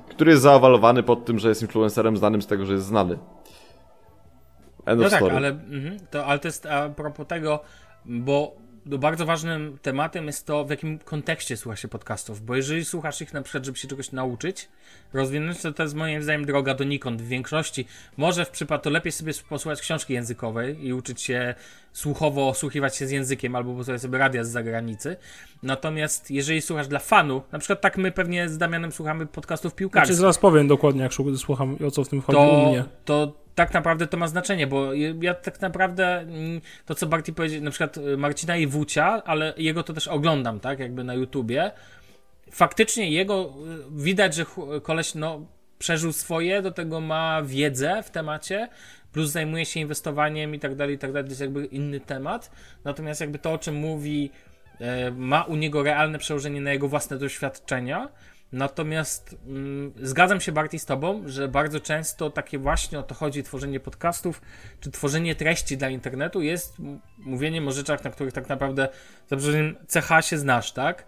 który jest zaawalowany pod tym, że jest influencerem znanym z tego, że jest znany. End no tak, ale, mm, to, ale to jest a propos tego, bo no, bardzo ważnym tematem jest to, w jakim kontekście słucha się podcastów, bo jeżeli słuchasz ich na przykład, żeby się czegoś nauczyć, rozwinąć, to to jest moim zdaniem droga donikąd w większości. Może w przypadku lepiej sobie posłuchać książki językowej i uczyć się słuchowo osłuchiwać się z językiem albo posłuchać sobie radia z zagranicy. Natomiast jeżeli słuchasz dla fanu, na przykład tak my pewnie z Damianem słuchamy podcastów piłkarskich. Znaczy zaraz powiem dokładnie, jak słucham i o co w tym chodzi to, u mnie. To tak naprawdę to ma znaczenie, bo ja tak naprawdę mm, to, co Barty powiedział, na przykład y, Marcina i Wucia, ale jego to też oglądam, tak, jakby na YouTubie. Faktycznie jego y, widać, że koleś no, przeżył swoje, do tego ma wiedzę w temacie, plus zajmuje się inwestowaniem i tak dalej, i tak dalej, to jest jakby inny temat. Natomiast jakby to, o czym mówi, y, ma u niego realne przełożenie na jego własne doświadczenia Natomiast mm, zgadzam się Barty z Tobą, że bardzo często takie właśnie o to chodzi tworzenie podcastów, czy tworzenie treści dla internetu jest mówieniem o rzeczach, na których tak naprawdę za cecha się znasz, tak?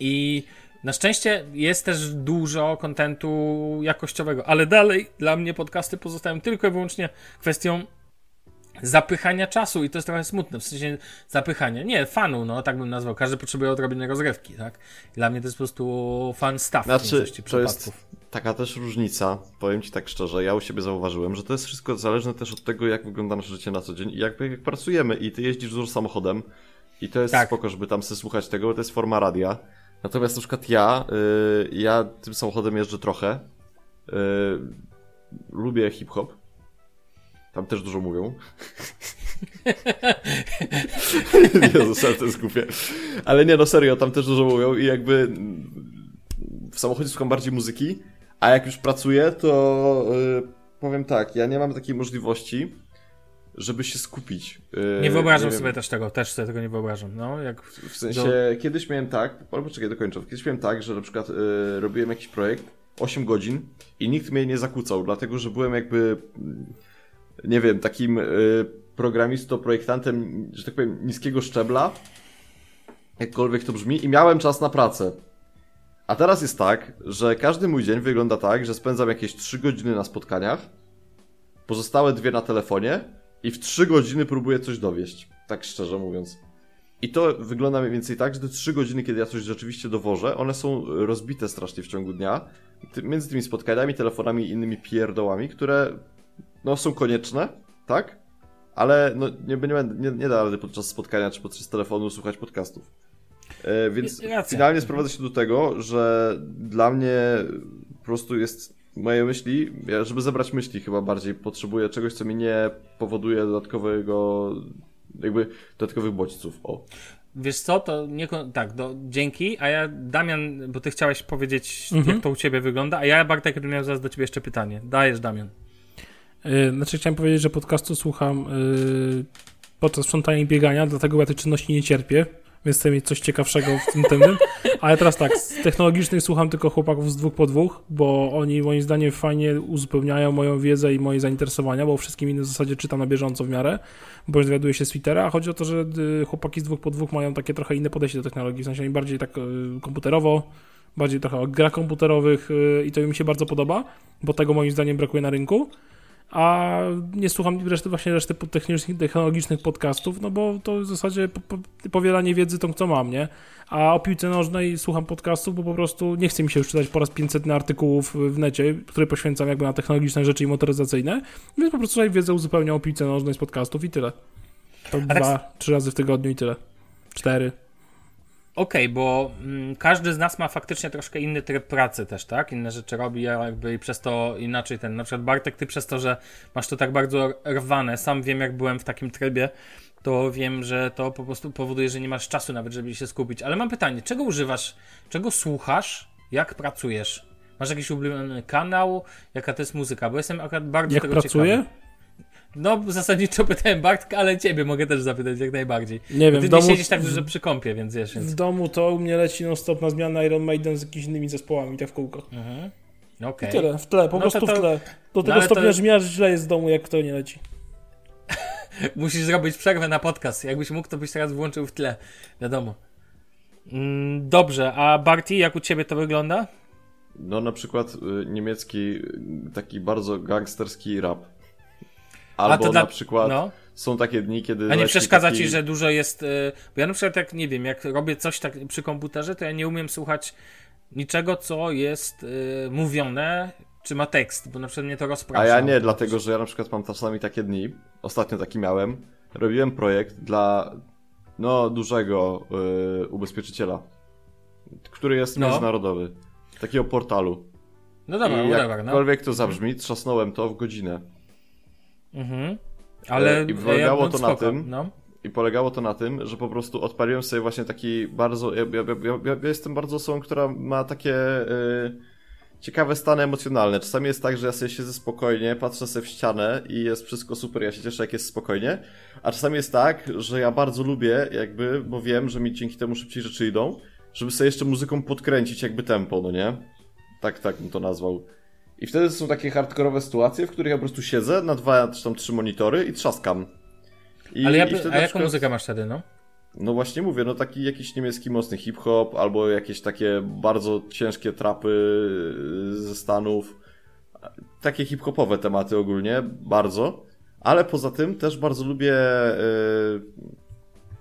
I na szczęście jest też dużo kontentu jakościowego, ale dalej dla mnie podcasty pozostają tylko i wyłącznie kwestią zapychania czasu i to jest trochę smutne, w sensie zapychania, nie, fanu, no tak bym nazwał, każdy potrzebuje odrobiny rozrywki, tak? Dla mnie to jest po prostu fan stuff znaczy, to jest taka też różnica, powiem Ci tak szczerze, ja u siebie zauważyłem, że to jest wszystko zależne też od tego, jak wygląda nasze życie na co dzień i jak, jak pracujemy. I Ty jeździsz dużo samochodem i to jest tak. spoko, żeby tam sobie słuchać tego, bo to jest forma radia, natomiast na przykład ja, yy, ja tym samochodem jeżdżę trochę, yy, lubię hip-hop, tam też dużo mówią. Jezus, ale to jest głupie. Ale nie, no serio, tam też dużo mówią i jakby w samochodzie słucham bardziej muzyki, A jak już pracuję, to yy, powiem tak, ja nie mam takiej możliwości, żeby się skupić. Yy, Nie wyobrażam nie sobie wiem, też tego, też sobie tego nie wyobrażam. No, jak W sensie, kiedyś miałem tak, albo czekaj, dokończę. Kiedyś miałem tak, że na przykład yy, robiłem jakiś projekt 8 godzin i nikt mnie nie zakłócał, dlatego że byłem jakby, mm, nie wiem, takim yy, programistą, projektantem, że tak powiem, niskiego szczebla, jakkolwiek to brzmi, i miałem czas na pracę. A teraz jest tak, że każdy mój dzień wygląda tak, że spędzam jakieś 3 godziny na spotkaniach, pozostałe dwie na telefonie i w 3 godziny próbuję coś dowieść. Tak szczerze mówiąc. I to wygląda mniej więcej tak, że te 3 godziny, kiedy ja coś rzeczywiście dowożę, one są rozbite strasznie w ciągu dnia. Między tymi spotkaniami, telefonami i innymi pierdołami, które no, są konieczne, tak? Ale no, nie, nie, będę- nie, nie da rady podczas spotkania czy podczas telefonu słuchać podcastów. E, więc Racja. finalnie sprowadza się do tego, że dla mnie po prostu jest moje myśli, ja, żeby zebrać myśli chyba bardziej potrzebuję czegoś, co mi nie powoduje dodatkowego, jakby dodatkowych bodźców. O. Wiesz co, to nie, tak, do, dzięki, a ja, Damian, bo ty chciałeś powiedzieć, Mhm. jak to u ciebie wygląda, a ja, Bartek, miałem zaraz do ciebie jeszcze pytanie. Dajesz, Damian. Yy, Znaczy chciałem powiedzieć, że podcastu słucham yy, podczas sprzątania i biegania, dlatego ja tej czynności nie cierpię, więc chcę mieć coś ciekawszego w tym temie. Ale teraz tak, z technologicznych słucham tylko chłopaków z dwóch po dwóch, bo oni moim zdaniem fajnie uzupełniają moją wiedzę i moje zainteresowania, bo wszystkim innym w zasadzie czytam na bieżąco w miarę, bądź dowiaduję się z Twittera, a chodzi o to, że y, chłopaki z dwóch po dwóch mają takie trochę inne podejście do technologii, w sensie oni bardziej tak y, komputerowo, bardziej trochę o grach komputerowych y, i to mi się bardzo podoba, bo tego moim zdaniem brakuje na rynku. A nie słucham reszty, właśnie reszty technicznych, technologicznych podcastów, no bo to w zasadzie po, po, powielanie wiedzy tą, co mam, nie? A o piłce nożnej słucham podcastów, bo po prostu nie chce mi się już czytać po raz 500 artykułów w necie, które poświęcam jakby na technologiczne rzeczy i motoryzacyjne, więc po prostu sobie wiedzę uzupełniam o piłce nożnej z podcastów i tyle. To tak dwa, trzy razy w tygodniu i tyle. Cztery. Okej, bo mm, każdy z nas ma faktycznie troszkę inny tryb pracy też, tak? Inne rzeczy robi, jakby i przez to inaczej ten. Na przykład Bartek, ty przez to, że masz to tak bardzo rwane, sam wiem jak byłem w takim trybie, to wiem, że to po prostu powoduje, że nie masz czasu nawet, żeby się skupić. Ale mam pytanie, czego używasz, czego słuchasz, jak pracujesz? Masz jakiś ulubiony kanał? Jaka to jest muzyka? Bo jestem akurat bardzo Jak tego pracuję? ciekawy. No, zasadniczo pytałem Bartka, ale ciebie mogę też zapytać jak najbardziej. Nie Bo wiem, ty w nie domu, siedzisz tak dużo przy kąpie, więc wiesz, więc... w domu to u mnie leci non stop na zmianę Iron Maiden z jakimiś innymi zespołami, tak w kółko. Mhm. I Okej. tyle, w tle, po No to prostu to- w tle. Do tego ale stopnia, to- że mi aż źle jest w domu, jak to nie leci. Musisz zrobić przerwę na podcast. Jakbyś mógł, to byś teraz włączył w tle. Wiadomo. Mm, Dobrze, a Barty, jak u ciebie to wygląda? No na przykład y, niemiecki y, taki bardzo gangsterski rap. Albo to dla- na przykład No. są takie dni, kiedy A nie przeszkadza taki... ci, że dużo jest. y, Bo ja na przykład, jak nie wiem, jak robię coś tak przy komputerze, to ja nie umiem słuchać niczego, co jest y, mówione, czy ma tekst, bo na przykład mnie to rozprasza. A ja nie, dlatego że ja na przykład mam czasami takie dni, ostatnio taki miałem, robiłem projekt dla no dużego y, ubezpieczyciela, który jest No. międzynarodowy, takiego portalu. No dobra, I no. jakkolwiek to zabrzmi, trzasnąłem to w godzinę. Mhm. Ale E, i polegało ja, to na tym, No. I polegało to na tym, że po prostu odpaliłem sobie właśnie taki bardzo. Ja, ja, ja, ja, jestem bardzo osobą, która ma takie y, ciekawe stany emocjonalne. Czasami jest tak, że ja sobie siedzę spokojnie, patrzę sobie w ścianę i jest wszystko super, ja się cieszę, jak jest spokojnie. A czasami jest tak, że ja bardzo lubię, jakby, bo wiem, że mi dzięki temu szybciej rzeczy idą, żeby sobie jeszcze muzyką podkręcić jakby tempo, no nie? Tak, tak bym to nazwał. I wtedy są takie hardkorowe sytuacje, w których ja po prostu siedzę na dwa czy tam trzy monitory i trzaskam. I, Ale ja, i a jaką przykład- muzykę masz wtedy, no? no właśnie mówię, no taki jakiś niemiecki mocny hip-hop, albo jakieś takie bardzo ciężkie trapy y, ze Stanów. Takie hip-hopowe tematy ogólnie, bardzo. Ale poza tym też bardzo lubię, y,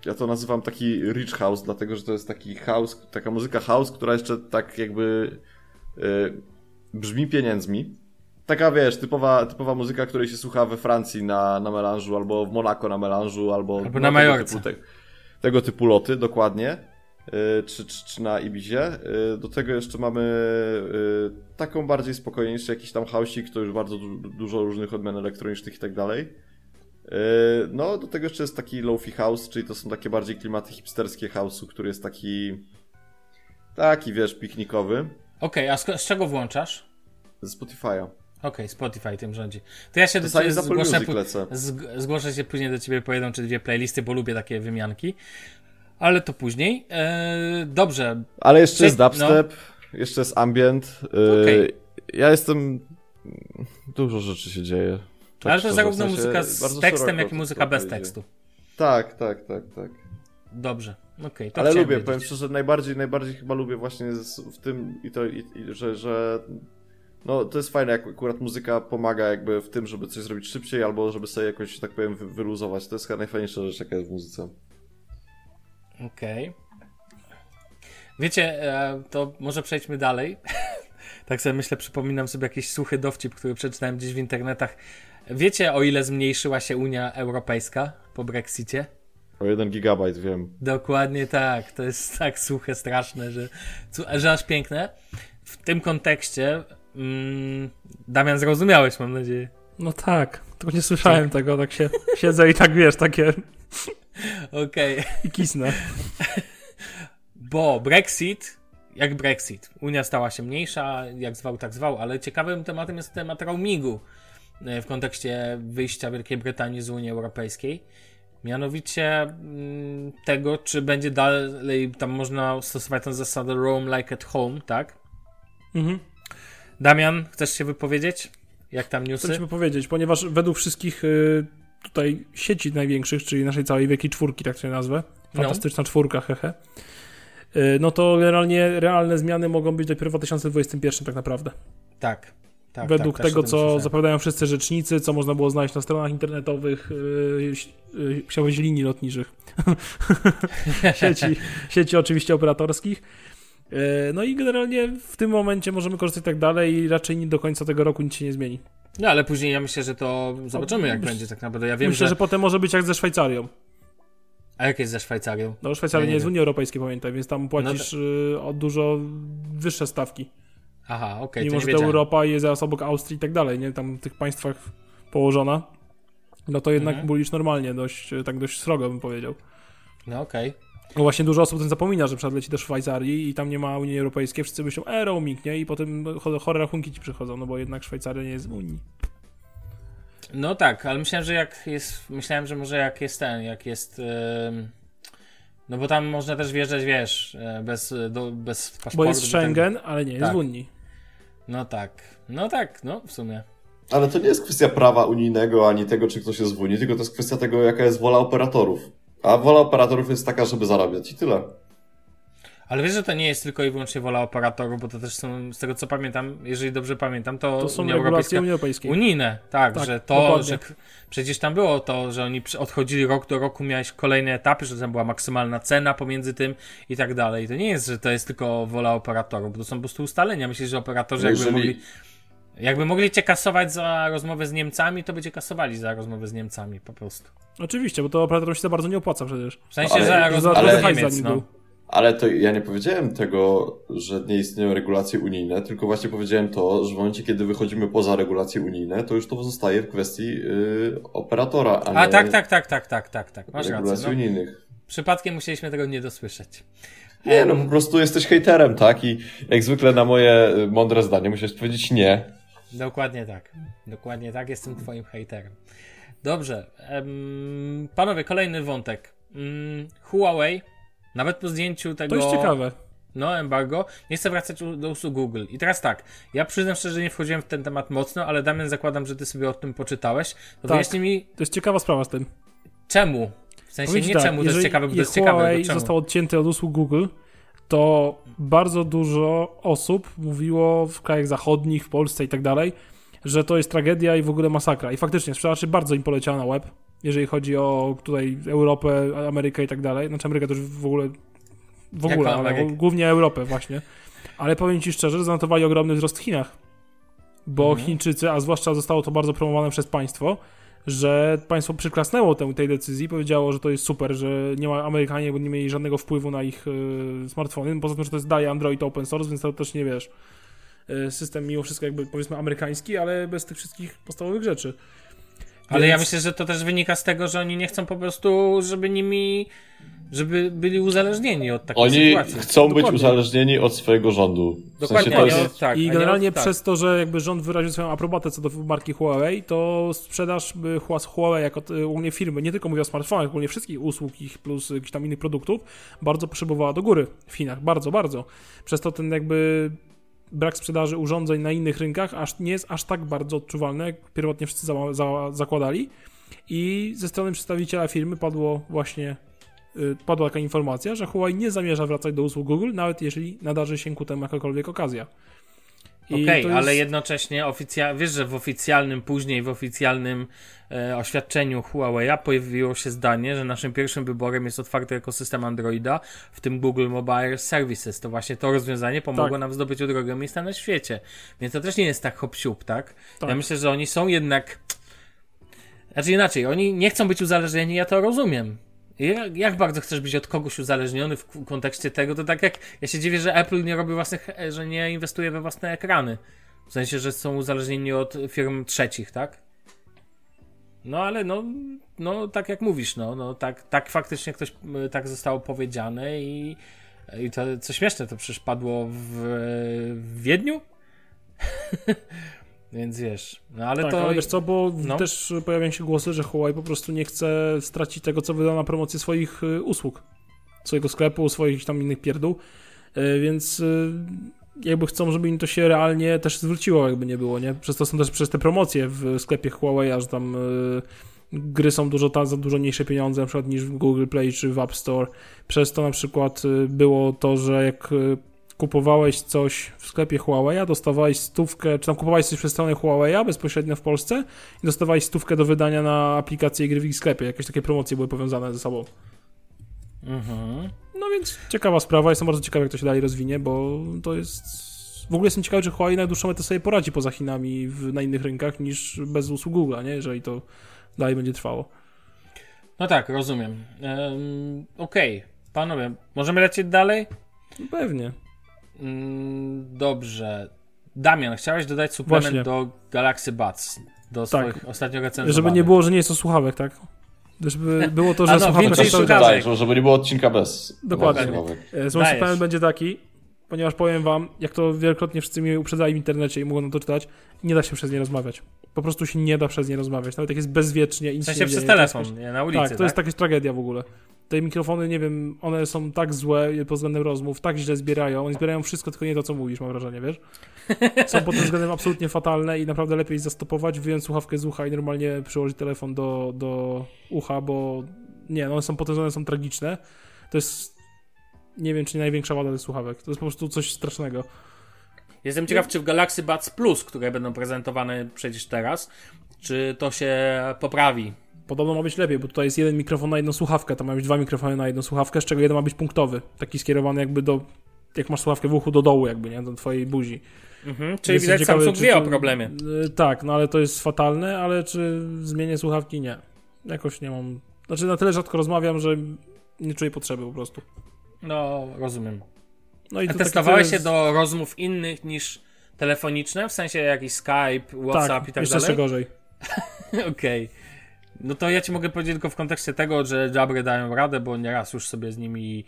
ja to nazywam taki rich house, dlatego że to jest taki house, taka muzyka house, która jeszcze tak jakby y, brzmi pieniędzmi. Taka, wiesz, typowa, typowa muzyka, której się słucha we Francji na, na melanżu, albo w Monako na melanżu, albo, Albo na tego Majorce. typu, te, tego typu loty, dokładnie. Y, czy, czy, czy na Ibizie. Y, do tego jeszcze mamy y, taką bardziej spokojniejszy jakiś tam houseik, to już bardzo du dużo różnych odmian elektronicznych i tak dalej. Y, No, do tego jeszcze jest taki lofi house, czyli to są takie bardziej klimaty hipsterskie house'u, który jest taki taki, wiesz, piknikowy. Okej, a z, z czego włączasz? Ze Spotify'a. Okej, Spotify tym rządzi. To ja się do Czasami ciebie zgłoszę, zgłoszę się później do ciebie po jedną czy dwie playlisty, bo lubię takie wymianki. Ale to później. Eee, dobrze. Ale jeszcze jest Prze- dubstep, jeszcze jest ambient. Yy, Okej. Ja jestem... Dużo rzeczy się dzieje. Tak Ale to zarówno w sensie muzyka z tekstem, jak i to muzyka bez idzie. tekstu. Tak, tak, tak, tak. Dobrze. To Ale lubię, wiedzieć. powiem szczerze, najbardziej, najbardziej chyba lubię właśnie w tym i to, i, i, że, że no to jest fajne, jak akurat muzyka pomaga jakby w tym, żeby coś zrobić szybciej albo żeby sobie jakoś, tak powiem, wy, wyluzować. To jest chyba najfajniejsza rzecz, jaka jest w muzyce. Okej. Wiecie, e, to może przejdźmy dalej. tak sobie myślę, przypominam sobie jakiś suchy dowcip, który przeczytałem gdzieś w internetach. Wiecie, o ile zmniejszyła się Unia Europejska po Brexicie? O jeden gigabajt wiem. Dokładnie tak. To jest tak suche, straszne, że, że aż piękne. W tym kontekście, mm, Damian, zrozumiałeś, mam nadzieję. No tak, tylko nie słyszałem tego, tak się siedzę i tak wiesz, takie Okej. i kisnę. Bo Brexit, jak Brexit, Unia stała się mniejsza, jak zwał, tak zwał, ale ciekawym tematem jest temat roamingu e, w kontekście wyjścia Wielkiej Brytanii z Unii Europejskiej. Mianowicie mm, tego, czy będzie dalej tam można stosować tę zasadę roam like at home, tak? Mhm. Damian, chcesz się wypowiedzieć? Jak tam newsy? ci powiedzieć, ponieważ według wszystkich y, tutaj sieci największych, czyli naszej całej wielkiej czwórki, tak się nazwę, No. fantastyczna czwórka, hehe, y, no to generalnie realne zmiany mogą być dopiero w 2021 tak naprawdę. Tak. Tak według tak, tego, co zapowiadają wszyscy rzecznicy, co można było znaleźć na stronach internetowych, yy, yy, powiedzieć linii lotniczych, sieci, sieci oczywiście operatorskich. Yy, no i generalnie w tym momencie możemy korzystać tak dalej i raczej nie do końca tego roku nic się nie zmieni. No ale później ja myślę, że to zobaczymy jak Myśl- będzie tak naprawdę. Ja wiem, Myślę, że... że potem może być jak ze Szwajcarią. A jak jest ze Szwajcarią? No Szwajcaria Ja nie nie jest w. Unii Europejskiej, pamiętaj, więc tam płacisz yy, o dużo wyższe stawki. Aha, okej, Mimo, to że to. Europa jest zaraz obok Austrii i tak dalej, nie? Tam w tych państwach położona, no to jednak Mhm. mówisz normalnie, dość, tak dość srogo bym powiedział. No okej. No właśnie dużo osób o tym zapomina, że przykład leci do Szwajcarii i tam nie ma Unii Europejskiej, wszyscy myślą, e, roaming, nie? I potem cho- chore rachunki ci przychodzą, no bo jednak Szwajcaria nie jest w Unii. No tak, ale myślałem, że jak jest. Myślałem, że może jak jest ten, jak jest. ym, no bo tam można też wjeżdżać, wiesz, e, bez, do, bez paszportu. Bo jest Schengen, ale nie jest Tak. w Unii. No tak. No tak, no w sumie. Ale to nie jest kwestia prawa unijnego, ani tego, czy ktoś jest w Unii, tylko to jest kwestia tego, jaka jest wola operatorów. A wola operatorów jest taka, żeby zarabiać i tyle. Ale wiesz, że to nie jest tylko i wyłącznie wola operatorów, bo to też są, z tego co pamiętam, jeżeli dobrze pamiętam, to, To są Unia regulacje Europejska. Unii Europejskiej. Unijne, tak, Tak, że to, dokładnie. że przecież tam było to, że oni odchodzili rok do roku, miałeś kolejne etapy, że tam była maksymalna cena pomiędzy tym i tak dalej. To nie jest, że to jest tylko wola operatorów, bo to są po prostu ustalenia. Myślę, że operatorzy jakby Jeżeli- mogli, jakby mogli cię kasować za rozmowę z Niemcami, to by cię kasowali za rozmowę z Niemcami po prostu. Oczywiście, bo to operatorom się za bardzo nie opłaca przecież. W sensie, Ale- że za rozmowę trochę z hajs za Niemiec, nim no. był. Ale to ja nie powiedziałem tego, że nie istnieją regulacje unijne, tylko właśnie powiedziałem to, że w momencie, kiedy wychodzimy poza regulacje unijne, to już to pozostaje w kwestii yy, operatora, a, A nie tak, tak, tak, tak, tak, tak, tak. Masz regulacji rację. No. unijnych. Przypadkiem musieliśmy tego nie dosłyszeć. Nie, no po prostu jesteś hejterem, tak? I jak zwykle na moje y, mądre zdanie musisz powiedzieć nie. Dokładnie tak. Dokładnie tak, jestem twoim hejterem. Dobrze. panowie, kolejny wątek. Mm, Huawei, nawet po zdjęciu tego. To jest ciekawe. No, embargo, nie chcę wracać do usług Google. I teraz tak, ja przyznam szczerze, że nie wchodziłem w ten temat mocno, ale Damian, zakładam, że ty sobie o tym poczytałeś. To Tak. wyjaśnij mi, To jest ciekawa sprawa z tym. czemu? W sensie Powiem ci nie tak, czemu, to jest ciekawe, bo to jest ciekawe, Huawei został odcięty od usług Google, to bardzo dużo osób mówiło w krajach zachodnich, w Polsce i tak dalej, że to jest tragedia i w ogóle masakra. I faktycznie sprzedaż bardzo im poleciała na web, jeżeli chodzi o tutaj Europę, Amerykę i tak dalej. Znaczy Amerykę też w ogóle, w ogóle, ale głównie Europę właśnie. Ale powiem ci szczerze, że zanotowali ogromny wzrost w Chinach. Bo Mhm. Chińczycy, a zwłaszcza zostało to bardzo promowane przez państwo, że państwo przyklasnęło tę, tej decyzji, powiedziało, że to jest super, że nie ma Amerykanie, bo nie mieli żadnego wpływu na ich y, smartfony. Poza tym, że to jest daje Android open source, więc to też nie wiesz. y, system mimo wszystko jakby powiedzmy amerykański, ale bez tych wszystkich podstawowych rzeczy. Ale ja myślę, że to też wynika z tego, że oni nie chcą po prostu, żeby nimi żeby byli uzależnieni od takiej Oni sytuacji. chcą być Dokładnie. uzależnieni od swojego rządu. W Dokładnie, sensie jest... od- tak, I nie generalnie od- tak. przez to, że jakby rząd wyraził swoją aprobatę co do marki Huawei, to sprzedaż y, Hua- Huawei jako y, ogólnie firmy, nie tylko mówię o smartfonach, ogólnie wszystkich usług ich plus jakichś tam innych produktów, bardzo potrzebowała do góry w Chinach, bardzo, bardzo. Przez to ten jakby brak sprzedaży urządzeń na innych rynkach aż nie jest aż tak bardzo odczuwalny, jak pierwotnie wszyscy za, za, zakładali. I ze strony przedstawiciela firmy padło właśnie y, padła taka informacja, że Huawei nie zamierza wracać do usług Google, nawet jeżeli nadarzy się ku temu jakakolwiek okazja. Okej, to ale jest- jednocześnie oficja... wiesz, że w oficjalnym, później w oficjalnym e, oświadczeniu Huawei'a pojawiło się zdanie, że naszym pierwszym wyborem jest otwarty ekosystem Androida, w tym Google Mobile Services. To właśnie to rozwiązanie pomogło Tak. nam w zdobyciu drugego miejsca na świecie. Więc to też nie jest tak hop tak? Tak. Ja myślę, że oni są jednak... Znaczy inaczej, oni nie chcą być uzależnieni, ja to rozumiem. Jak, jak bardzo chcesz być od kogoś uzależniony w kontekście tego, to tak jak ja się dziwię, że Apple nie robi własnych, e, że nie inwestuje we własne ekrany. W sensie, że są uzależnieni od firm trzecich, tak? No ale no, no tak jak mówisz, no, no tak, tak faktycznie ktoś tak zostało powiedziane i, i to co śmieszne, to przecież padło w, w Wiedniu? Więc wiesz, no ale tak, to... ale wiesz co, bo no. też pojawiają się głosy, że Huawei po prostu nie chce stracić tego, co wyda na promocję swoich y, usług, swojego sklepu, swoich tam innych pierdół, Y, więc y, jakby chcą, żeby im to się realnie też zwróciło, jakby nie było, nie? Przez to są też przez te promocje w sklepie Huawei, że tam y, gry są dużo ta, za dużo mniejsze pieniądze na przykład niż w Google Play czy w App Store. Przez to na przykład było to, że jak kupowałeś coś w sklepie Huawei, dostawałeś stówkę, czy tam kupowałeś coś przez stronę Huawei bezpośrednio w Polsce i dostawałeś stówkę do wydania na aplikację gry w ich sklepie. Jakieś takie promocje były powiązane ze sobą. Mhm. No więc ciekawa sprawa, jestem bardzo ciekawy jak to się dalej rozwinie, bo to jest... W ogóle jestem ciekawy, czy Huawei na dłuższą metę sobie poradzi poza Chinami w, na innych rynkach niż bez usług Google'a, nie? Jeżeli to dalej będzie trwało. No tak, rozumiem. Um, Okej, panowie, możemy lecieć dalej? Pewnie. Mm, dobrze. Damian, chciałeś dodać suplement Właśnie. do Galaxy Buds, do Tak. swoich ostatnio recenzjowanych. Żeby nie było, że nie jest to słuchawek, tak? Żeby było to, że no, słuchawek więcej słuchawek. Tak, żeby nie było odcinka bez. Dokładnie. słuchawek. E, suplement będzie taki, ponieważ powiem wam, jak to wielokrotnie wszyscy mnie uprzedzali w internecie i mogą na to czytać, nie da się przez nie rozmawiać. Po prostu się nie da przez nie rozmawiać. Nawet jak jest bezwiecznie i nic W sensie się nie przez dzieje, telefon, nie, na ulicy, tak, to jest jakaś tragedia w ogóle. Te mikrofony, nie wiem, one są tak złe pod względem rozmów, tak źle zbierają. Oni zbierają wszystko, tylko nie to, co mówisz, mam wrażenie, wiesz? Są pod tym względem absolutnie fatalne i naprawdę lepiej zastopować, wyjąć słuchawkę z ucha i normalnie przyłożyć telefon do, do ucha, bo nie, no one są tym względem są tragiczne. To jest, nie wiem, czy nie największa wada tych słuchawek. To jest po prostu coś strasznego. Jestem ciekaw, czy w Galaxy Buds Plus, które będą prezentowane przecież teraz, czy to się poprawi. Podobno ma być lepiej, bo tutaj jest jeden mikrofon na jedną słuchawkę, tam ma być dwa mikrofony na jedną słuchawkę, z czego jeden ma być punktowy, taki skierowany jakby do, jak masz słuchawkę w uchu, do dołu jakby, nie, do twojej buzi. Mhm. Czyli Więc widać, ciekawe, Samsung czy wie o problemie. Y, tak, no ale to jest fatalne, ale czy zmienię słuchawki? Nie. Jakoś nie mam, znaczy na tyle rzadko rozmawiam, że nie czuję potrzeby po prostu. No, rozumiem. No i A to testowałeś się do rozmów innych niż telefoniczne? W sensie jakiś Skype, WhatsApp tak, i tak jeszcze dalej? gorzej. Okej. No to ja ci mogę powiedzieć tylko w kontekście tego, że Jabry dają radę, bo nieraz już sobie z nimi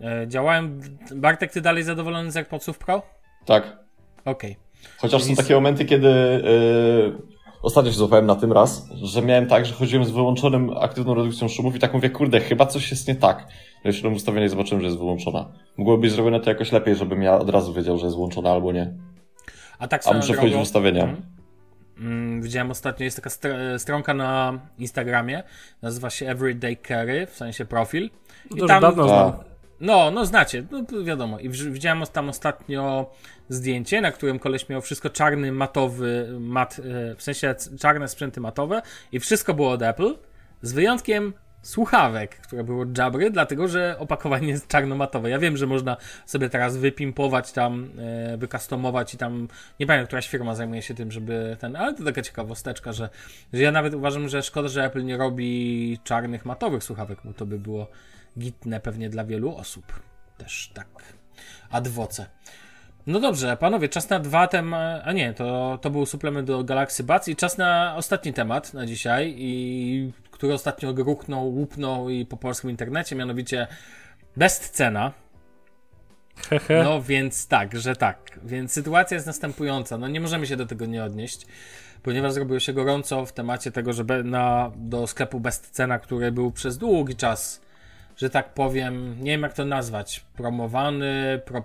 e, działałem. Bartek, ty dalej zadowolony z AirPodsów Pro? Tak. Okej. Chociaż są takie momenty, kiedy yy, ostatnio się złapałem na tym raz, że miałem tak, że chodziłem z wyłączonym aktywną redukcją szumów i tak mówię, kurde, chyba coś jest nie tak. No i szedłem ustawienie i zobaczyłem, że jest wyłączona. Mogłoby być zrobione to jakoś lepiej, żebym ja od razu wiedział, że jest włączona albo nie. A tak A muszę wchodzić w ustawienia. Mhm. Mm, widziałem ostatnio, jest taka str- stronka na Instagramie, nazywa się Everyday Carry, w sensie profil. To I tam, dawno znam. No, no znacie, no wiadomo. I widziałem tam ostatnio zdjęcie, na którym koleś miał wszystko czarny, matowy, mat, e, w sensie czarne sprzęty matowe i wszystko było od Apple, z wyjątkiem słuchawek, które były od Jabry, dlatego że opakowanie jest czarno-matowe. Ja wiem, że można sobie teraz wypimpować tam, e, wykustomować i tam, nie pamiętam, któraś firma zajmuje się tym, żeby ten, ale to taka ciekawosteczka, że, że ja nawet uważam, że szkoda, że Apple nie robi czarnych, matowych słuchawek, bo to by było gitne pewnie dla wielu osób. Też tak. Adwoce. No dobrze, panowie, czas na dwa tematy. A nie, to, to był suplement do Galaxy Buds i czas na ostatni temat na dzisiaj, i który ostatnio gruchnął, łupnął i po polskim internecie, mianowicie best cena. Hehe. No więc tak, że tak. Więc sytuacja jest następująca. No nie możemy się do tego nie odnieść, ponieważ zrobiło się gorąco w temacie tego, że na, do sklepu best cena, który był przez długi czas, że tak powiem, nie wiem jak to nazwać, promowany, pro,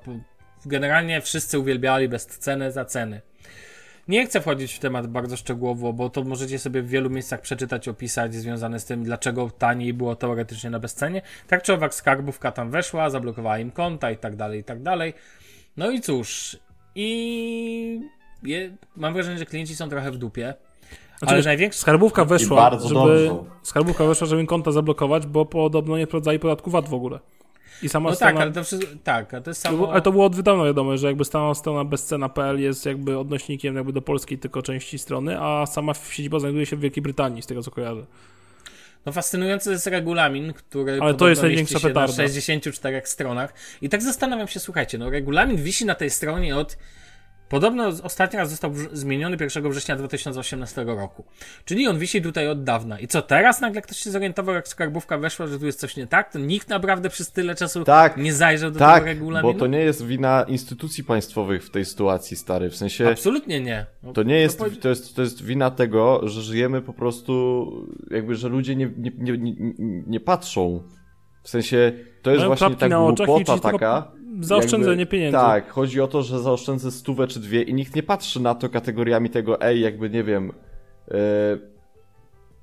generalnie wszyscy uwielbiali best cenę za ceny. Nie chcę wchodzić w temat bardzo szczegółowo, bo to możecie sobie w wielu miejscach przeczytać, opisać związane z tym, dlaczego taniej było teoretycznie na bezcenie. Tak czy owak skarbówka tam weszła, zablokowała im konta i tak dalej, i tak dalej. No i cóż, i je, mam wrażenie, że klienci są trochę w dupie. Znaczy, ale największy... Skarbówka weszła, żeby, dobrze. skarbówka weszła, żeby im konta zablokować, bo podobno nie wprowadzali podatku VAT w ogóle. I sama No strona, tak, ale to wszystko, tak, a to jest to samo... ale to było od dawna wiadomo, że jakby sama strona bezcena.pl jest jakby odnośnikiem jakby do polskiej tylko części strony, a sama siedziba znajduje się w Wielkiej Brytanii, z tego co kojarzę. No fascynujący jest regulamin, który to podobno jest największa petarda. na 64 stronach. I tak zastanawiam się, słuchajcie, no regulamin wisi na tej stronie od... Podobno ostatni raz został zmieniony 1 września 2018 roku. Czyli on wisi tutaj od dawna. I co teraz nagle ktoś się zorientował, jak skarbówka weszła, że tu jest coś nie tak? To nikt naprawdę przez tyle czasu Tak, nie zajrzał do Tak, tego regulaminu? bo to nie jest wina instytucji państwowych w tej sytuacji, stary. W sensie, Absolutnie nie. No, to nie jest, powie- to jest, to jest wina tego, że żyjemy po prostu, jakby, że ludzie nie, nie, nie, nie, nie patrzą. W sensie, to jest Mają właśnie ta na głupota taka. zaoszczędzenie jakby- pieniędzy. Tak, chodzi o to, że zaoszczędzę stówę czy dwie i nikt nie patrzy na to kategoriami tego, ej, jakby, nie wiem, e,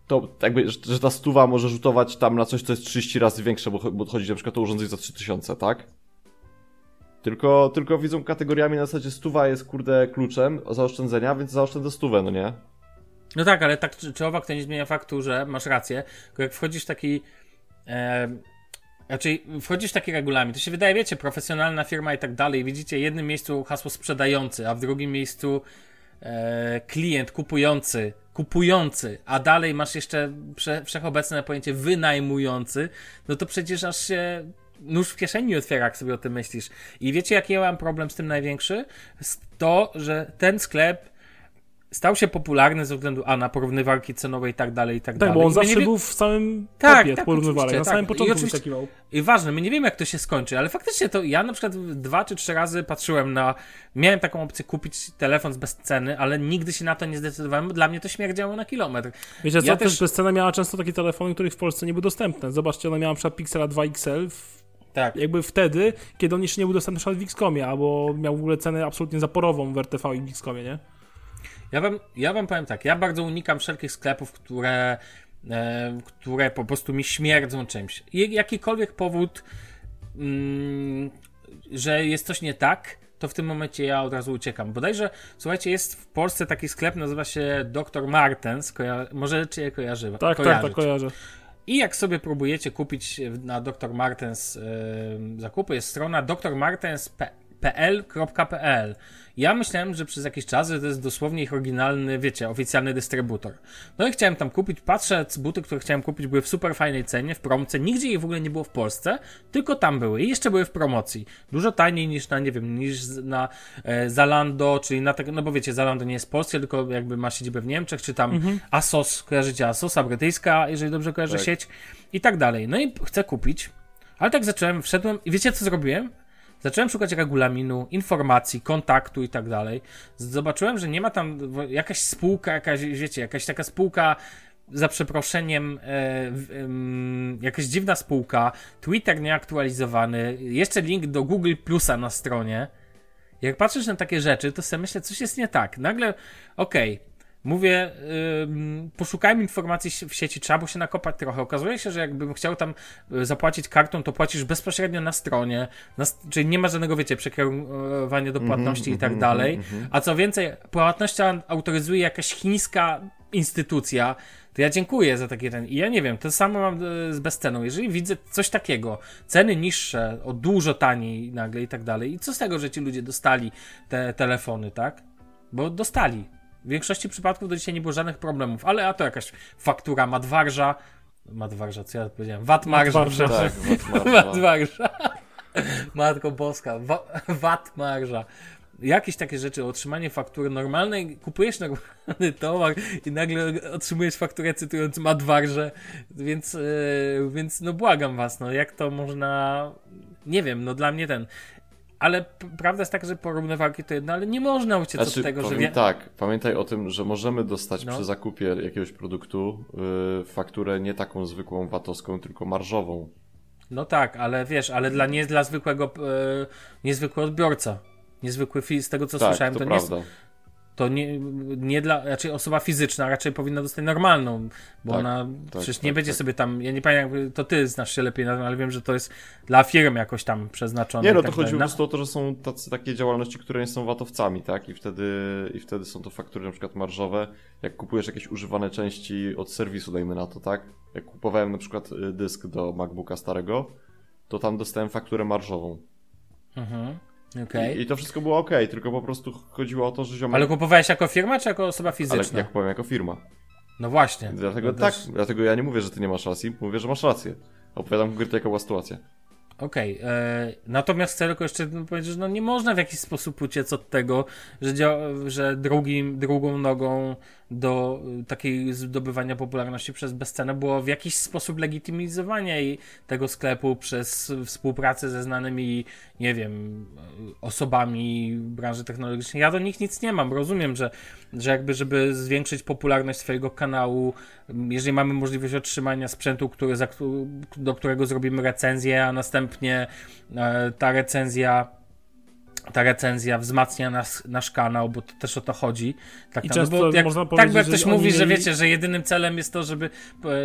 to jakby, że, ta stuwa może rzutować tam na coś, co jest 30 razy większe, bo, cho- bo chodzi na przykład o urządzenie za 3000, tak? Tylko, tylko widzą kategoriami na zasadzie stuwa jest, kurde, kluczem zaoszczędzenia, więc zaoszczędzę stówę, no nie? No tak, ale tak czy, czy owak to nie zmienia faktu, że masz rację. Jak wchodzisz w taki. E, raczej wchodzisz w taki regulamin, to się wydaje, wiecie, profesjonalna firma i tak dalej. Widzicie w jednym miejscu hasło sprzedający, a w drugim miejscu e, klient kupujący, kupujący, a dalej masz jeszcze prze, wszechobecne pojęcie wynajmujący, no to przecież aż się nóż w kieszeni otwiera, jak sobie o tym myślisz. I wiecie, jaki ja mam problem z tym największy? Z to, że ten sklep stał się popularny ze względu a na porównywarki cenowe i tak dalej, i tak, Tak, dalej. bo on I zawsze wie- był w samym Tak, topie tak, porównywalek, na tak. samym I początku oczywiście- wyskakiwał. I ważne, my nie wiemy, jak to się skończy, ale faktycznie to ja na przykład dwa czy trzy razy patrzyłem na. Miałem taką opcję kupić telefon z bez ceny, ale nigdy się na to nie zdecydowałem, bo dla mnie to śmierdziało na kilometr. Wiecie co, Ja też też- bezcena miała często takie telefony, których w Polsce nie były dostępne. Zobaczcie, ona miała na przykład Pixela 2 XL w, Tak. jakby wtedy, kiedy on jeszcze nie był dostępny w Xcomie, albo miał w ogóle cenę absolutnie zaporową w RTV i w Xcomie, nie? Ja wam, ja wam powiem tak, ja bardzo unikam wszelkich sklepów, które, e, które po prostu mi śmierdzą czymś. Jakikolwiek powód, mm, że jest coś nie tak, to w tym momencie ja od razu uciekam. Bodajże, słuchajcie, jest w Polsce taki sklep, nazywa się Dr. Martens, koja- może czy je kojarzy, Tak, tak, kojarzyć. tak, kojarzę. I jak sobie próbujecie kupić na Dr. Martens yy, zakupy, jest strona drmartens.pl.pl. Ja myślałem, że przez jakiś czas że to jest dosłownie ich oryginalny, wiecie, oficjalny dystrybutor. No i chciałem tam kupić, patrzę, buty, które chciałem kupić były w super fajnej cenie, w promce, nigdzie ich w ogóle nie było w Polsce, tylko tam były i jeszcze były w promocji. Dużo taniej niż na, nie wiem, niż na e, Zalando, czyli na tego, no bo wiecie, Zalando nie jest polskie, tylko jakby ma siedzibę w Niemczech, czy tam Asos, kojarzycie Asosa, brytyjska, jeżeli dobrze kojarzę Tak. sieć i tak dalej. No i chcę kupić, ale tak zacząłem, wszedłem i wiecie co zrobiłem? Zacząłem szukać regulaminu, informacji, kontaktu i tak dalej. Zobaczyłem, że nie ma tam jakaś spółka, jakaś, wiecie, jakaś taka spółka za przeproszeniem, e, em, jakaś dziwna spółka, Twitter nieaktualizowany, jeszcze link do Google Plusa na stronie. Jak patrzysz na takie rzeczy, to sobie myślę, coś jest nie tak. Nagle, okej, mówię, ym, poszukajmy informacji w sieci, trzeba było się nakopać trochę. Okazuje się, że jakbym chciał tam y, zapłacić kartą, to płacisz bezpośrednio na stronie, na, st- czyli nie ma żadnego, wiecie, przekierowania do płatności i tak dalej. A co więcej, płatność autoryzuje jakaś chińska instytucja, to ja dziękuję za taki ten. I ja nie wiem, to samo mam e, z bezceną. Jeżeli widzę coś takiego, ceny niższe, o dużo taniej nagle i tak dalej, i co z tego, że ci ludzie dostali te telefony, tak? Bo dostali. W większości przypadków do dzisiaj nie było żadnych problemów, ale a to jakaś faktura Madwarża. Madwarża, co ja powiedziałem? VAT marża. Madwarża. Tak, marża. Matko Boska, wa- VAT marża. jakieś takie rzeczy, otrzymanie faktury normalnej, kupujesz normalny towar i nagle otrzymujesz fakturę cytującą adwarze, więc, yy, więc no błagam was, no jak to można, nie wiem, no dla mnie ten, ale prawda jest taka, że porównywalki to jedno, ale nie można uciec znaczy, od tego, powiem że... Wie... Tak, pamiętaj o tym, że możemy dostać no. przy zakupie jakiegoś produktu yy, fakturę nie taką zwykłą VAT-owską, tylko marżową. No tak, ale wiesz, ale dla, nie dla zwykłego, yy, niezwykły odbiorca. Niezwykły z tego co tak, słyszałem, to, to nie to nie, nie dla, raczej osoba fizyczna raczej powinna dostać normalną, bo Tak, ona tak, przecież tak, nie będzie tak. sobie tam, ja nie pamiętam, to ty znasz się lepiej na tym, ale wiem, że to jest dla firm jakoś tam przeznaczone. Nie, no to tak chodzi po dalej. prostu o to, że są tacy, takie działalności, które nie są VAT-owcami, tak? I wtedy, I wtedy są to faktury na przykład marżowe. Jak kupujesz jakieś używane części od serwisu, dajmy na to, tak? Jak kupowałem na przykład y, dysk do MacBooka starego, to tam dostałem fakturę marżową. Mhm. Okej. I, I to wszystko było ok, tylko po prostu chodziło o to, że ziomek... Ale kupowałeś jako firma, czy jako osoba Ale fizyczna? jak powiem, jako firma. No właśnie. Dlatego No tak, też- dlatego ja nie mówię, że ty nie masz racji, mówię, że masz rację. Opowiadam konkretnie, jaka była sytuacja. Okej, e, natomiast chcę tylko jeszcze powiedzieć, że no nie można w jakiś sposób uciec od tego, że, że drugim, drugą nogą do y, takiej zdobywania popularności przez bezcenę było w jakiś sposób legitymizowanie tego sklepu przez współpracę ze znanymi, nie wiem, y, osobami branży technologicznej. Ja do nich nic nie mam. Rozumiem, że, że jakby, żeby zwiększyć popularność swojego kanału, jeżeli mamy możliwość otrzymania sprzętu, który, do którego zrobimy recenzję, a następnie e, ta recenzja ta recenzja wzmacnia nas, nasz kanał, bo to też o to chodzi. Tak, I często bo jak, można tak, jak że ktoś mówi, że mieli- wiecie, że jedynym celem jest to, żeby,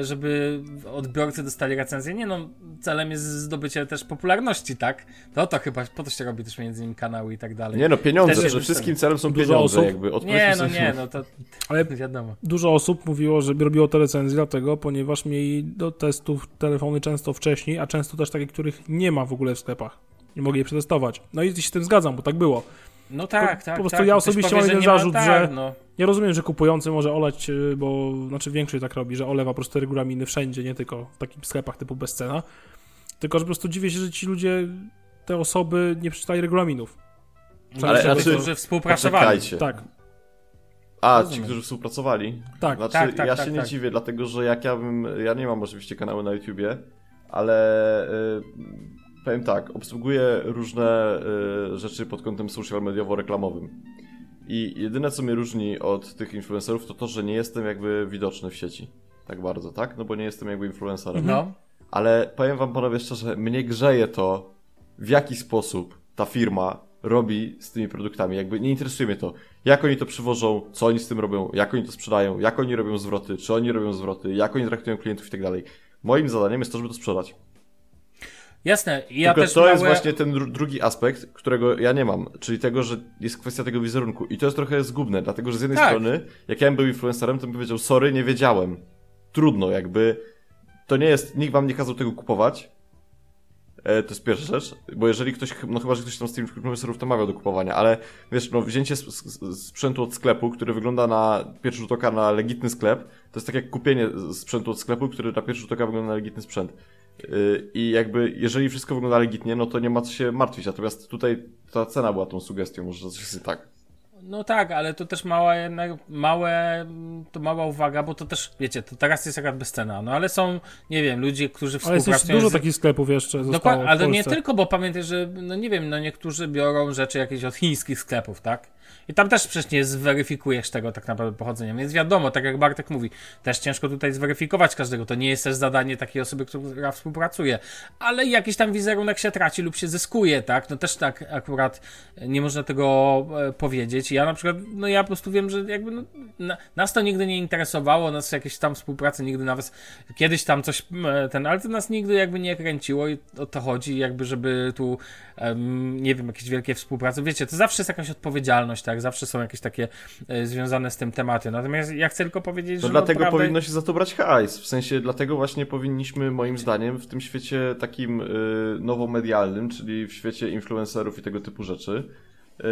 żeby odbiorcy dostali recenzję. Nie no, celem jest zdobycie też popularności, tak? To to chyba, po to się robi też między innymi kanały i tak dalej. Nie no, pieniądze, przede wszystkim celem są Dużo pieniądze, osób- jakby. nie, no nie, no to Ale wiadomo. dużo osób mówiło, że robiło te recenzje dlatego, ponieważ mieli do testów telefony często wcześniej, a często też takie, których nie ma w ogóle w sklepach. Nie mogli je przetestować. No i się z tym zgadzam, bo tak było. No tak, po tak. prostu tak. ja Ktoś osobiście powie, mam że jeden nie ma- zarzut, tak, że- No. Ja rozumiem, że kupujący może olać, y, bo znaczy większość tak robi, że olewa po prostu regulaminy wszędzie, nie tylko w takich sklepach typu bezcena. Tylko, że po prostu dziwię się, że ci ludzie, te osoby nie przeczytali regulaminów. Ale Ale znaczy, znaczy- którzy współpracowali. Poczekajcie. Tak, A, Rozumiem. ci, którzy współpracowali? tak. Znaczy, Tak, tak, ja tak, się nie tak. dziwię, dlatego że jak ja bym. Ja nie mam oczywiście kanału na YouTubie, ale y, powiem tak, obsługuję różne y, rzeczy pod kątem social mediowo-reklamowym. I jedyne, co mnie różni od tych influencerów, to to, że nie jestem jakby widoczny w sieci. Tak bardzo, tak? No bo nie jestem jakby influencerem. No. Ale powiem wam panowie szczerze, mnie grzeje to, w jaki sposób ta firma robi z tymi produktami. Jakby nie interesuje mnie to, jak oni to przywożą, co oni z tym robią, jak oni to sprzedają, jak oni robią zwroty, czy oni robią zwroty, jak oni traktują klientów i tak dalej. Moim zadaniem jest to, żeby to sprzedać. Jasne, ja Tylko też to małe... jest właśnie ten dru- drugi aspekt, którego ja nie mam, czyli tego, że jest kwestia tego wizerunku. I to jest trochę zgubne, dlatego że z jednej Tak. strony, jak ja bym był influencerem, to bym powiedział, sorry, nie wiedziałem. Trudno, jakby. To nie jest, nikt wam nie kazał tego kupować. E, to jest pierwsza rzecz, bo jeżeli ktoś, no chyba, że ktoś tam z tych influencerów namawiał do kupowania, ale wiesz, no wzięcie sp- sp- sprzętu od sklepu, który wygląda na pierwszy rzut oka na legitny sklep, to jest tak jak kupienie sprzętu od sklepu, który na pierwszy rzut oka wygląda na legitny sprzęt. Yy, I jakby, jeżeli wszystko wygląda legitnie, no to nie ma co się martwić. Natomiast tutaj ta cena była tą sugestią, może coś jest tak. No tak, ale to też mała jednak, małe, to mała uwaga, bo to też, wiecie, to teraz jest jakaś bezcena, no ale są, nie wiem, ludzie, którzy Ale jest współpracują dużo z... takich sklepów jeszcze zostało Dokładnie, ale nie tylko, bo pamiętaj, że, no nie wiem, no niektórzy biorą rzeczy jakieś od chińskich sklepów, tak? I tam też przecież nie zweryfikujesz tego tak naprawdę pochodzenia, więc wiadomo, tak jak Bartek mówi, też ciężko tutaj zweryfikować każdego, to nie jest też zadanie takiej osoby, która współpracuje, ale jakiś tam wizerunek się traci lub się zyskuje, tak? No też tak akurat nie można tego e, powiedzieć. Ja na przykład, no ja po prostu wiem, że jakby no, na, nas to nigdy nie interesowało, nas jakieś tam współpracy nigdy nawet kiedyś tam coś ten, ale to nas nigdy jakby nie kręciło i o to chodzi, jakby żeby tu em, nie wiem, jakieś wielkie współprace. Wiecie, to zawsze jest jakaś odpowiedzialność, tak? Zawsze są jakieś takie e, związane z tym tematy. Natomiast ja chcę tylko powiedzieć, To że dlatego naprawdę... powinno się za to brać hajs. W sensie, dlatego właśnie powinniśmy, moim zdaniem, w tym świecie takim y, nowomedialnym, czyli w świecie influencerów i tego typu rzeczy, y,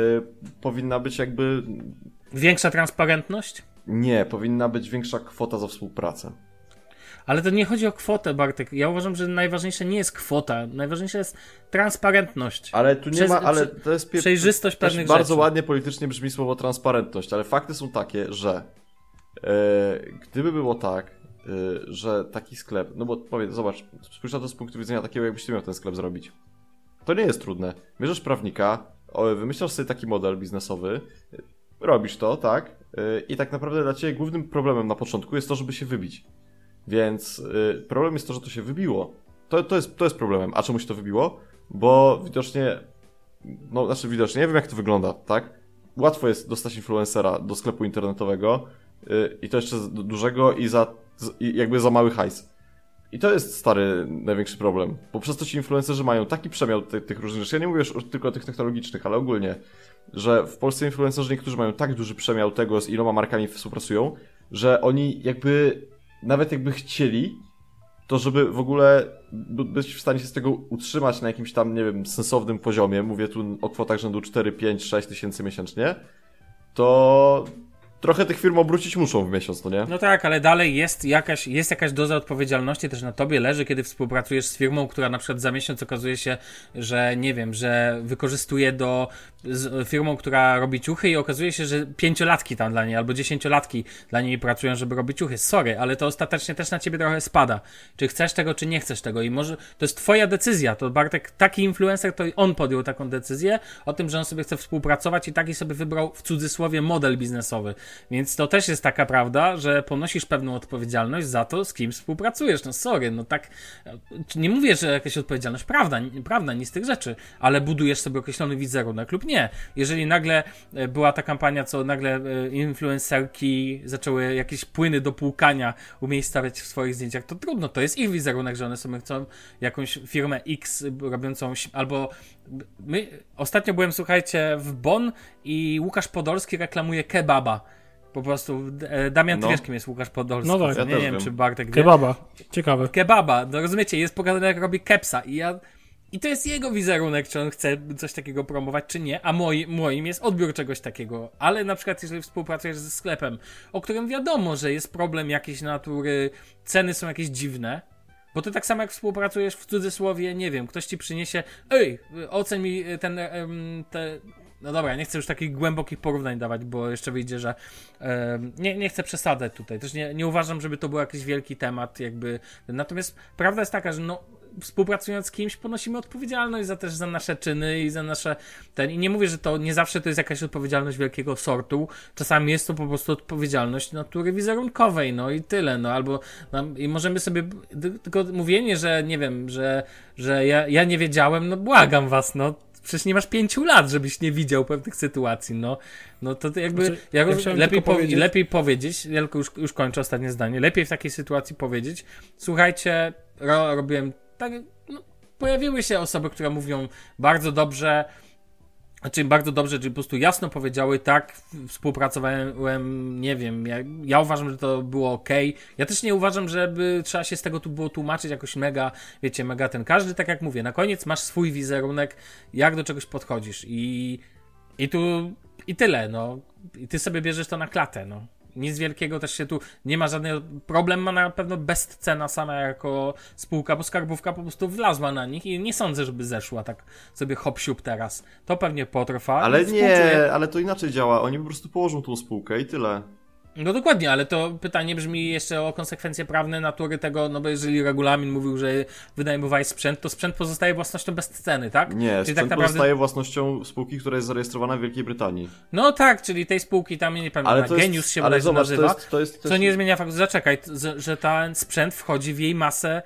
powinna być jakby. Większa transparentność? Nie, powinna być większa kwota za współpracę. Ale to nie chodzi o kwotę, Bartek. Ja uważam, że najważniejsze nie jest kwota, najważniejsza jest transparentność. Ale tu nie Przez- ma, ale to jest pie- przejrzystość pewnych Bardzo rzeczy. ładnie politycznie brzmi słowo transparentność, ale fakty są takie, że e, gdyby było tak, e, że taki sklep, no bo powiedz, zobacz, spójrz na to z punktu widzenia takiego, jakbyś ty miał ten sklep zrobić. To nie jest trudne. Bierzesz prawnika, wymyślasz sobie taki model biznesowy, robisz to, tak? E, I tak naprawdę dla ciebie głównym problemem na początku jest to, żeby się wybić. Więc y, problem jest to, że to się wybiło. To, to, jest, to jest problemem. A czemu się to wybiło? Bo widocznie, no znaczy widocznie, nie wiem jak to wygląda, tak? Łatwo jest dostać influencera do sklepu internetowego y, i to jeszcze dużego i za, i jakby za mały hajs. I to jest stary największy problem, bo przez to ci influencerzy mają taki przemiał ty, tych różnych rzeczy. Ja nie mówię już tylko o tych technologicznych, ale ogólnie, że w Polsce influencerzy niektórzy mają tak duży przemiał tego, z iloma markami współpracują, że oni jakby, nawet jakby chcieli, to żeby w ogóle być w stanie się z tego utrzymać na jakimś tam, nie wiem, sensownym poziomie, mówię tu o kwotach rzędu 4, 5, 6 tysięcy miesięcznie, to trochę tych firm obrócić muszą w miesiąc, no nie? No tak, ale dalej jest jakaś, jest jakaś doza odpowiedzialności też na tobie leży, kiedy współpracujesz z firmą, która na przykład za miesiąc okazuje się, że nie wiem, że wykorzystuje do z firmą, która robi ciuchy i okazuje się, że pięciolatki tam dla niej albo dziesięciolatki dla niej pracują, żeby robić ciuchy. Sorry, ale to ostatecznie też na ciebie trochę spada. Czy chcesz tego, czy nie chcesz tego i może to jest twoja decyzja. To Bartek, taki influencer, to on podjął taką decyzję o tym, że on sobie chce współpracować i taki sobie wybrał w cudzysłowie model biznesowy. Więc to też jest taka prawda, że ponosisz pewną odpowiedzialność za to, z kim współpracujesz. No sorry, no tak, nie mówię, że jakaś odpowiedzialność prawda, prawda, nie z tych rzeczy, ale budujesz sobie określony wizerunek lub nie. Jeżeli nagle e, była ta kampania, co nagle e, influencerki zaczęły jakieś płyny do płukania umiejscawiać w swoich zdjęciach, to trudno, to jest ich wizerunek, że one sobie chcą jakąś firmę X robiącą, albo my, ostatnio byłem, słuchajcie, w Bonn i Łukasz Podolski reklamuje kebaba. Po prostu e, Damian No. jest Łukasz Podolski. No tak. Ja nie, też nie wiem, wiem. czy Bartek wie. Kebaba. Ciekawe. Kebaba, no rozumiecie, jest pokazane jak robi kepsa i ja... I to jest jego wizerunek, czy on chce coś takiego promować, czy nie, a moi, moim jest odbiór czegoś takiego. Ale na przykład, jeżeli współpracujesz ze sklepem, o którym wiadomo, że jest problem jakiejś natury, ceny są jakieś dziwne, bo to tak samo jak współpracujesz w cudzysłowie, nie wiem, ktoś ci przyniesie, ej, oceń mi ten, em, te, no dobra, nie chcę już takich głębokich porównań dawać, bo jeszcze wyjdzie, że nie, nie chcę przesadzać tutaj. Też nie, nie uważam, żeby to był jakiś wielki temat, jakby. Natomiast prawda jest taka, że no, współpracując z kimś ponosimy odpowiedzialność za też za nasze czyny i za nasze ten. I nie mówię, że to nie zawsze to jest jakaś odpowiedzialność wielkiego sortu. Czasami jest to po prostu odpowiedzialność natury wizerunkowej, no i tyle, no albo no, i możemy sobie tylko mówienie, że nie wiem, że, że ja, ja nie wiedziałem, no błagam was, no. Przecież nie masz pięciu lat, żebyś nie widział pewnych sytuacji, no, no to, jakby, Znaczy, ja ja lepiej, powiedzieć- lepiej powiedzieć, tylko już, już kończę ostatnie zdanie, lepiej w takiej sytuacji powiedzieć, słuchajcie, ro, robiłem tak, no, pojawiły się osoby, które mówią bardzo dobrze, znaczy bardzo dobrze, czyli po prostu jasno powiedziały, tak, współpracowałem, nie wiem, ja, ja uważam, że to było ok. Ja też nie uważam, żeby trzeba się z tego tu było tłumaczyć jakoś mega, wiecie, mega ten. Każdy, tak jak mówię, na koniec masz swój wizerunek, jak do czegoś podchodzisz i, i tu, i tyle, no. I ty sobie bierzesz to na klatę, no. Nic wielkiego też się tu nie ma żadnego. Problem ma na pewno bezcena sama jako spółka, bo skarbówka po prostu wlazła na nich i nie sądzę, żeby zeszła tak sobie hop teraz. To pewnie potrwa. Ale nie, ale to inaczej działa. Oni po prostu położą tą spółkę i tyle. No dokładnie, ale to pytanie brzmi jeszcze o konsekwencje prawne natury tego, no bo jeżeli regulamin mówił, że wynajmowałeś sprzęt, to sprzęt pozostaje własnością bez ceny, tak? Nie, Czyli sprzęt tak naprawdę. pozostaje własnością spółki, która jest zarejestrowana w Wielkiej Brytanii. No tak, czyli tej spółki tam nie pamiętam, Ale to jest, Genius się ale zobacz, nazywa. to jest, to jest, to Co nie zmienia faktu, zaczekaj, że, ten sprzęt wchodzi w jej masę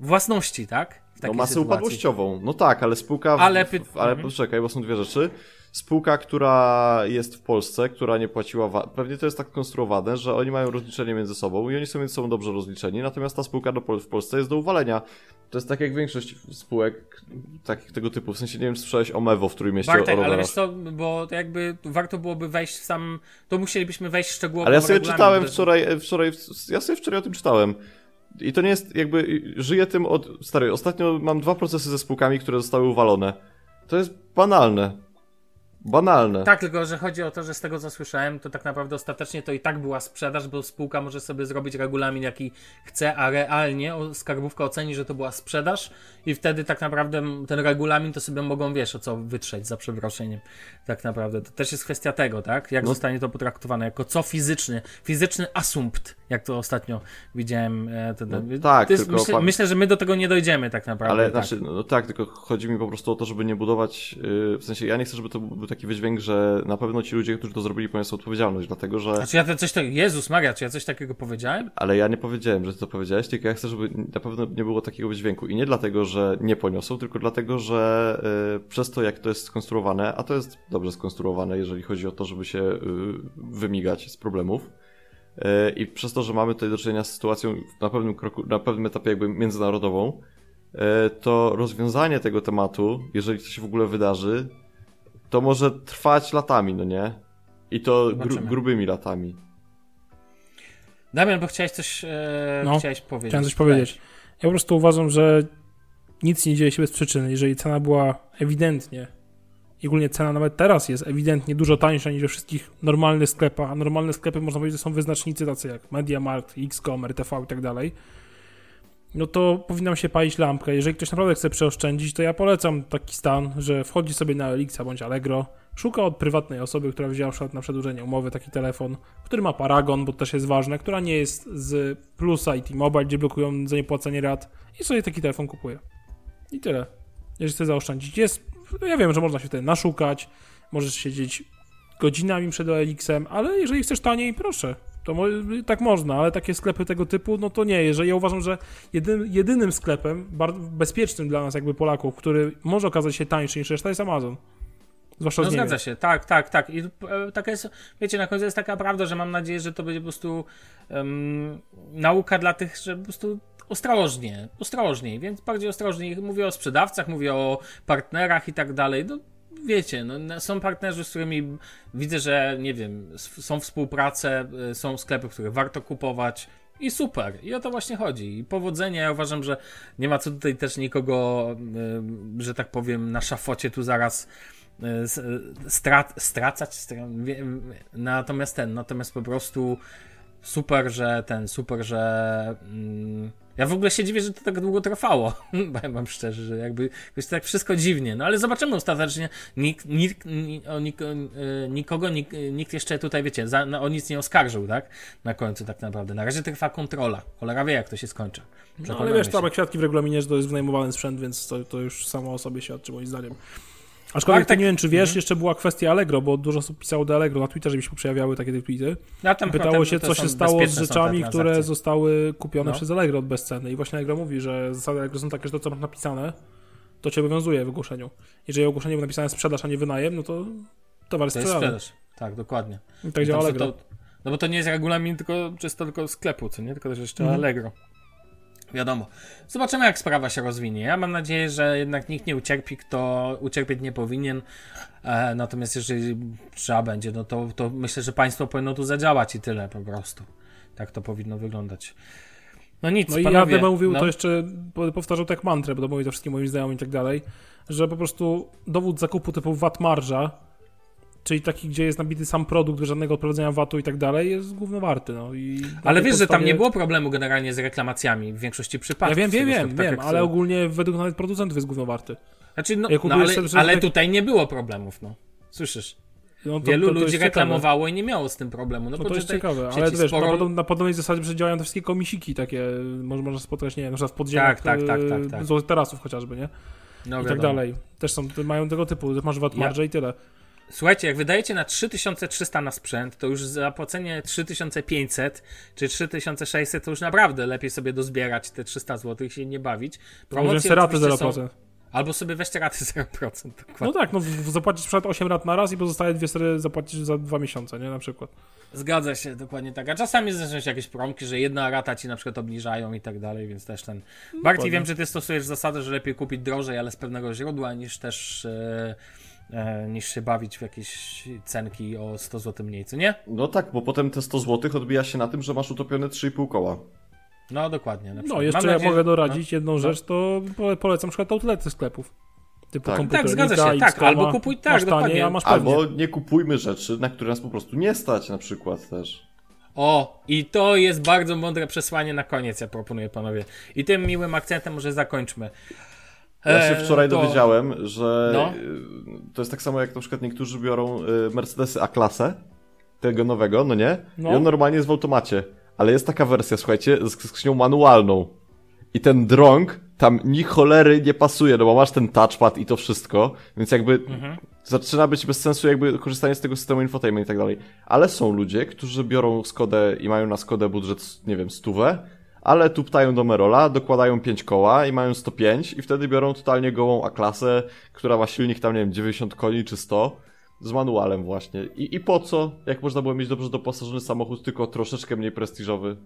własności, tak? W no masę sytuacji. upadłościową. No tak, ale spółka... W, Ale py- ale mhm. poczekaj, bo są dwie rzeczy. Spółka, która jest w Polsce, która nie płaciła VAT, pewnie to jest tak konstruowane, że oni mają rozliczenie między sobą i oni są między sobą dobrze rozliczeni, natomiast ta spółka do, w Polsce jest do uwalenia. To jest tak jak większość spółek takich tego typu, w sensie nie wiem, słyszałeś o Mewo w Trójmieście, Bartek, ale wiesz co, bo to jakby warto byłoby wejść w sam, to musielibyśmy wejść szczegółowo Ale ja sobie czytałem wczoraj, e, wczoraj, ja sobie wczoraj o tym czytałem. I to nie jest jakby, żyję tym od, stary, ostatnio mam dwa procesy ze spółkami, które zostały uwalone. To jest banalne. Banalne. Tak, tylko że chodzi o to, że z tego co słyszałem, to tak naprawdę ostatecznie to i tak była sprzedaż, bo spółka może sobie zrobić regulamin jaki chce, a realnie skarbówka oceni, że to była sprzedaż i wtedy tak naprawdę ten regulamin to sobie mogą, wiesz, o co wytrzeć za przeproszeniem. Tak naprawdę. To też jest kwestia tego, tak? Jak no. zostanie to potraktowane? Jako co fizyczny? Fizyczny asumpt, jak to ostatnio widziałem. E, to, no, tak, to jest, tylko myślę, myślę, że my do tego nie dojdziemy tak naprawdę. Ale tak. znaczy, no tak, tylko chodzi mi po prostu o to, żeby nie budować, yy, w sensie ja nie chcę, żeby to był taki wydźwięk, że na pewno ci ludzie, którzy to zrobili, poniosą odpowiedzialność, dlatego że... Znaczy ja coś takiego, Jezus Maria, czy ja coś takiego powiedziałem? Ale ja nie powiedziałem, że ty to powiedziałeś, tylko ja chcę, żeby na pewno nie było takiego wydźwięku i nie dlatego, że nie poniosą, tylko dlatego, że yy, przez to, jak to jest skonstruowane, a to jest dobrze skonstruowane, jeżeli chodzi o to, żeby się yy, wymigać z problemów, yy, i przez to, że mamy tutaj do czynienia z sytuacją na pewnym kroku, na pewnym etapie jakby międzynarodową, to rozwiązanie tego tematu, jeżeli to się w ogóle wydarzy, to może trwać latami, no nie? I to gru, grubymi latami. Damian, bo chciałeś coś e, no, chciałeś powiedzieć. Chciałem coś powiedzieć. Ja po prostu uważam, że nic nie dzieje się bez przyczyny. Jeżeli cena była ewidentnie, i ogólnie cena nawet teraz jest ewidentnie dużo tańsza niż we wszystkich normalnych sklepach, a normalne sklepy można powiedzieć, że są wyznacznicy tacy jak MediaMarkt, XCOM, RTV i tak dalej, no to powinnam się palić lampkę. Jeżeli ktoś naprawdę chce przeoszczędzić, to ja polecam taki stan, że wchodzi sobie na Elixa bądź Allegro, szuka od prywatnej osoby, która wzięła na przedłużenie umowy taki telefon, który ma paragon, bo to też jest ważne, która nie jest z Plusa i T-Mobile, gdzie blokują za niepłacenie rat i sobie taki telefon kupuje. I tyle. Jeżeli chce zaoszczędzić, jest, no ja wiem, że można się wtedy naszukać, możesz siedzieć godzinami przed OLX-em, ale jeżeli chcesz taniej, proszę, to tak można, ale takie sklepy tego typu, no to nie. Jeżeli ja uważam, że jedyn, jedynym sklepem bezpiecznym dla nas, jakby Polaków, który może okazać się tańszy niż reszta, jest Amazon. Zwłaszcza no zgadza się, tak, tak, tak. I e, taka jest, wiecie, na końcu jest taka prawda, że mam nadzieję, że to będzie po prostu um, nauka dla tych, że po prostu ostrożnie, ostrożniej, więc bardziej ostrożniej. Mówię o sprzedawcach, mówię o partnerach i tak dalej. No, wiecie, no, są partnerzy, z którymi widzę, że nie wiem, są współprace, y, są sklepy, które warto kupować. I super, i o to właśnie chodzi. I powodzenie, ja uważam, że nie ma co tutaj też nikogo, y, że tak powiem, na szafocie tu zaraz y, strat, stracać. Natomiast ten, natomiast po prostu super, że ten, super, że. Mm, ja w ogóle się dziwię, że to tak długo trwało. Powiem wam szczerze, że jakby jest tak wszystko dziwnie. No ale zobaczymy ostatecznie. Nikt, nikt, o, nik, e, nikogo, nikt, nikt jeszcze tutaj, wiecie, za, no, o nic nie oskarżył, tak? Na końcu tak naprawdę. Na razie trwa kontrola. Cholera wie, jak to się skończy. No, ale wiesz, tam kwiatki w regulaminie, że to jest wynajmowany sprzęt, więc to, to już samo o sobie świadczy moim zdaniem. Aczkolwiek tak, tak, nie wiem, czy wiesz, mhm. jeszcze była kwestia Allegro, bo dużo osób pisało do Allegro na Twitterze, mi się pojawiały takie tweety. Ja tam Pytało się, co się stało z rzeczami, które zostały kupione no. przez Allegro od bezceny. I właśnie Allegro mówi, że zasady Allegro są takie, że to, co masz napisane, to cię obowiązuje w ogłoszeniu. Jeżeli ogłoszenie było napisane sprzedaż, a nie wynajem, no to towar jest sprzedany. Tak, dokładnie. I tak działa Allegro. To, no bo to nie jest regulamin tylko czysto tylko sklepu, co nie? Tylko też jeszcze mhm. Allegro. Wiadomo. Zobaczymy, jak sprawa się rozwinie. Ja mam nadzieję, że jednak nikt nie ucierpi, kto ucierpieć nie powinien. E, natomiast jeżeli trzeba będzie, no to, to myślę, że państwo powinno tu zadziałać i tyle po prostu. Tak to powinno wyglądać. No nic, No i panowie, ja mówił no. to jeszcze, powtarzał tak mantrę, bo to mówię to wszystkim moim znajomym i tak dalej, że po prostu dowód zakupu typu VAT marża czyli taki, gdzie jest nabity sam produkt, żadnego odprowadzenia VAT-u i tak dalej, jest głównowarty. No. I ale wiesz, podstawie... że tam nie było problemu generalnie z reklamacjami w większości przypadków. Ja wiem, wiem, wiem, tak wiem, ale ogólnie według nawet producentów jest głównowarty. Znaczy, no, no ale, ale tutaj nie było problemów, no. Słyszysz? No to, Wielu to, to ludzi reklamowało i nie miało z tym problemu. No, no to jest ciekawe, ale wiesz, sporo... na, na podobnej zasadzie że działają te wszystkie komisiki takie, może można spotkać, nie wiem, na przykład w podziemiach tak, tak, tak, tak, tak. złotych tarasów chociażby, nie? No, I tak dalej. Też są, mają tego typu, masz VAT marże ja... i tyle. Słuchajcie, jak wydajecie na 3300 na sprzęt, to już zapłacenie 3500 czy 3600 to już naprawdę lepiej sobie dozbierać te 300 zł i się nie bawić. Promocje raty 0%. Są... Albo sobie weźcie raty 0%. Dokładnie. No tak, no zapłacisz przed 8 rat na raz i pozostałe dwie sery zapłacisz za 2 miesiące, nie? Na przykład. Zgadza się, dokładnie tak. A czasami zdarzają się jakieś promki, że jedna rata ci na przykład obniżają i tak dalej, więc też ten... Bardziej wiem, że ty stosujesz zasadę, że lepiej kupić drożej, ale z pewnego źródła, niż też... Yy niż się bawić w jakieś cenki o 100 zł mniej, co nie? No tak, bo potem te 100 zł odbija się na tym, że masz utopione 3,5 koła. No dokładnie. No jeszcze Mam ja nadzieję, mogę doradzić no. jedną no. rzecz, to polecam na przykład outlety sklepów. Typu Tak. Tak, zgadza się, tak, X-Koma, albo kupuj- tak, masz dokładnie. taniej, a masz pewnie. Albo nie kupujmy rzeczy, na które nas po prostu nie stać na przykład też. O, i to jest bardzo mądre przesłanie na koniec, ja proponuję panowie. I tym miłym akcentem może zakończmy. Ja się E, wczoraj to- dowiedziałem, że No. y, to jest tak samo jak na przykład niektórzy biorą y, Mercedesy A-klasę, tego nowego, no nie? No. I on normalnie jest w automacie. Ale jest taka wersja, słuchajcie, z z skrzynią manualną. I ten drąg tam ni cholery nie pasuje, no bo masz ten touchpad i to wszystko, więc jakby Mhm. zaczyna być bez sensu jakby korzystanie z tego systemu infotainment i tak dalej. Ale są ludzie, którzy biorą Skodę i mają na Skodę budżet, nie wiem, stówę, ale tuptają do Merola, dokładają 5 koła i mają 105 i wtedy biorą totalnie gołą A-klasę, która ma silnik tam, nie wiem, 90 koni czy 100 z manualem właśnie. I, I po co? Jak można było mieć dobrze doposażony samochód, tylko troszeczkę mniej prestiżowy?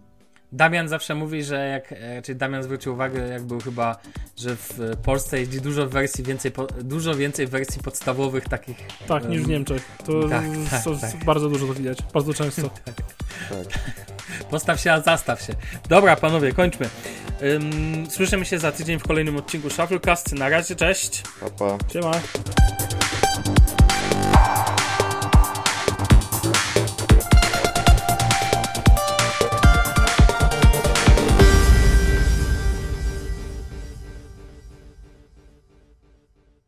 Damian zawsze mówi, że jak, e, czyli Damian zwrócił uwagę, jak był chyba, że w Polsce jeździ dużo wersji więcej, po, dużo więcej wersji podstawowych takich. Tak, niż w em, Niemczech. To tak, tak, to- tak. bardzo dużo to widać, bardzo często. Postaw się, a zastaw się. Dobra, panowie, kończmy. Ym, słyszymy się za tydzień w kolejnym odcinku Shufflecast. Na razie, cześć. Papa. Siema.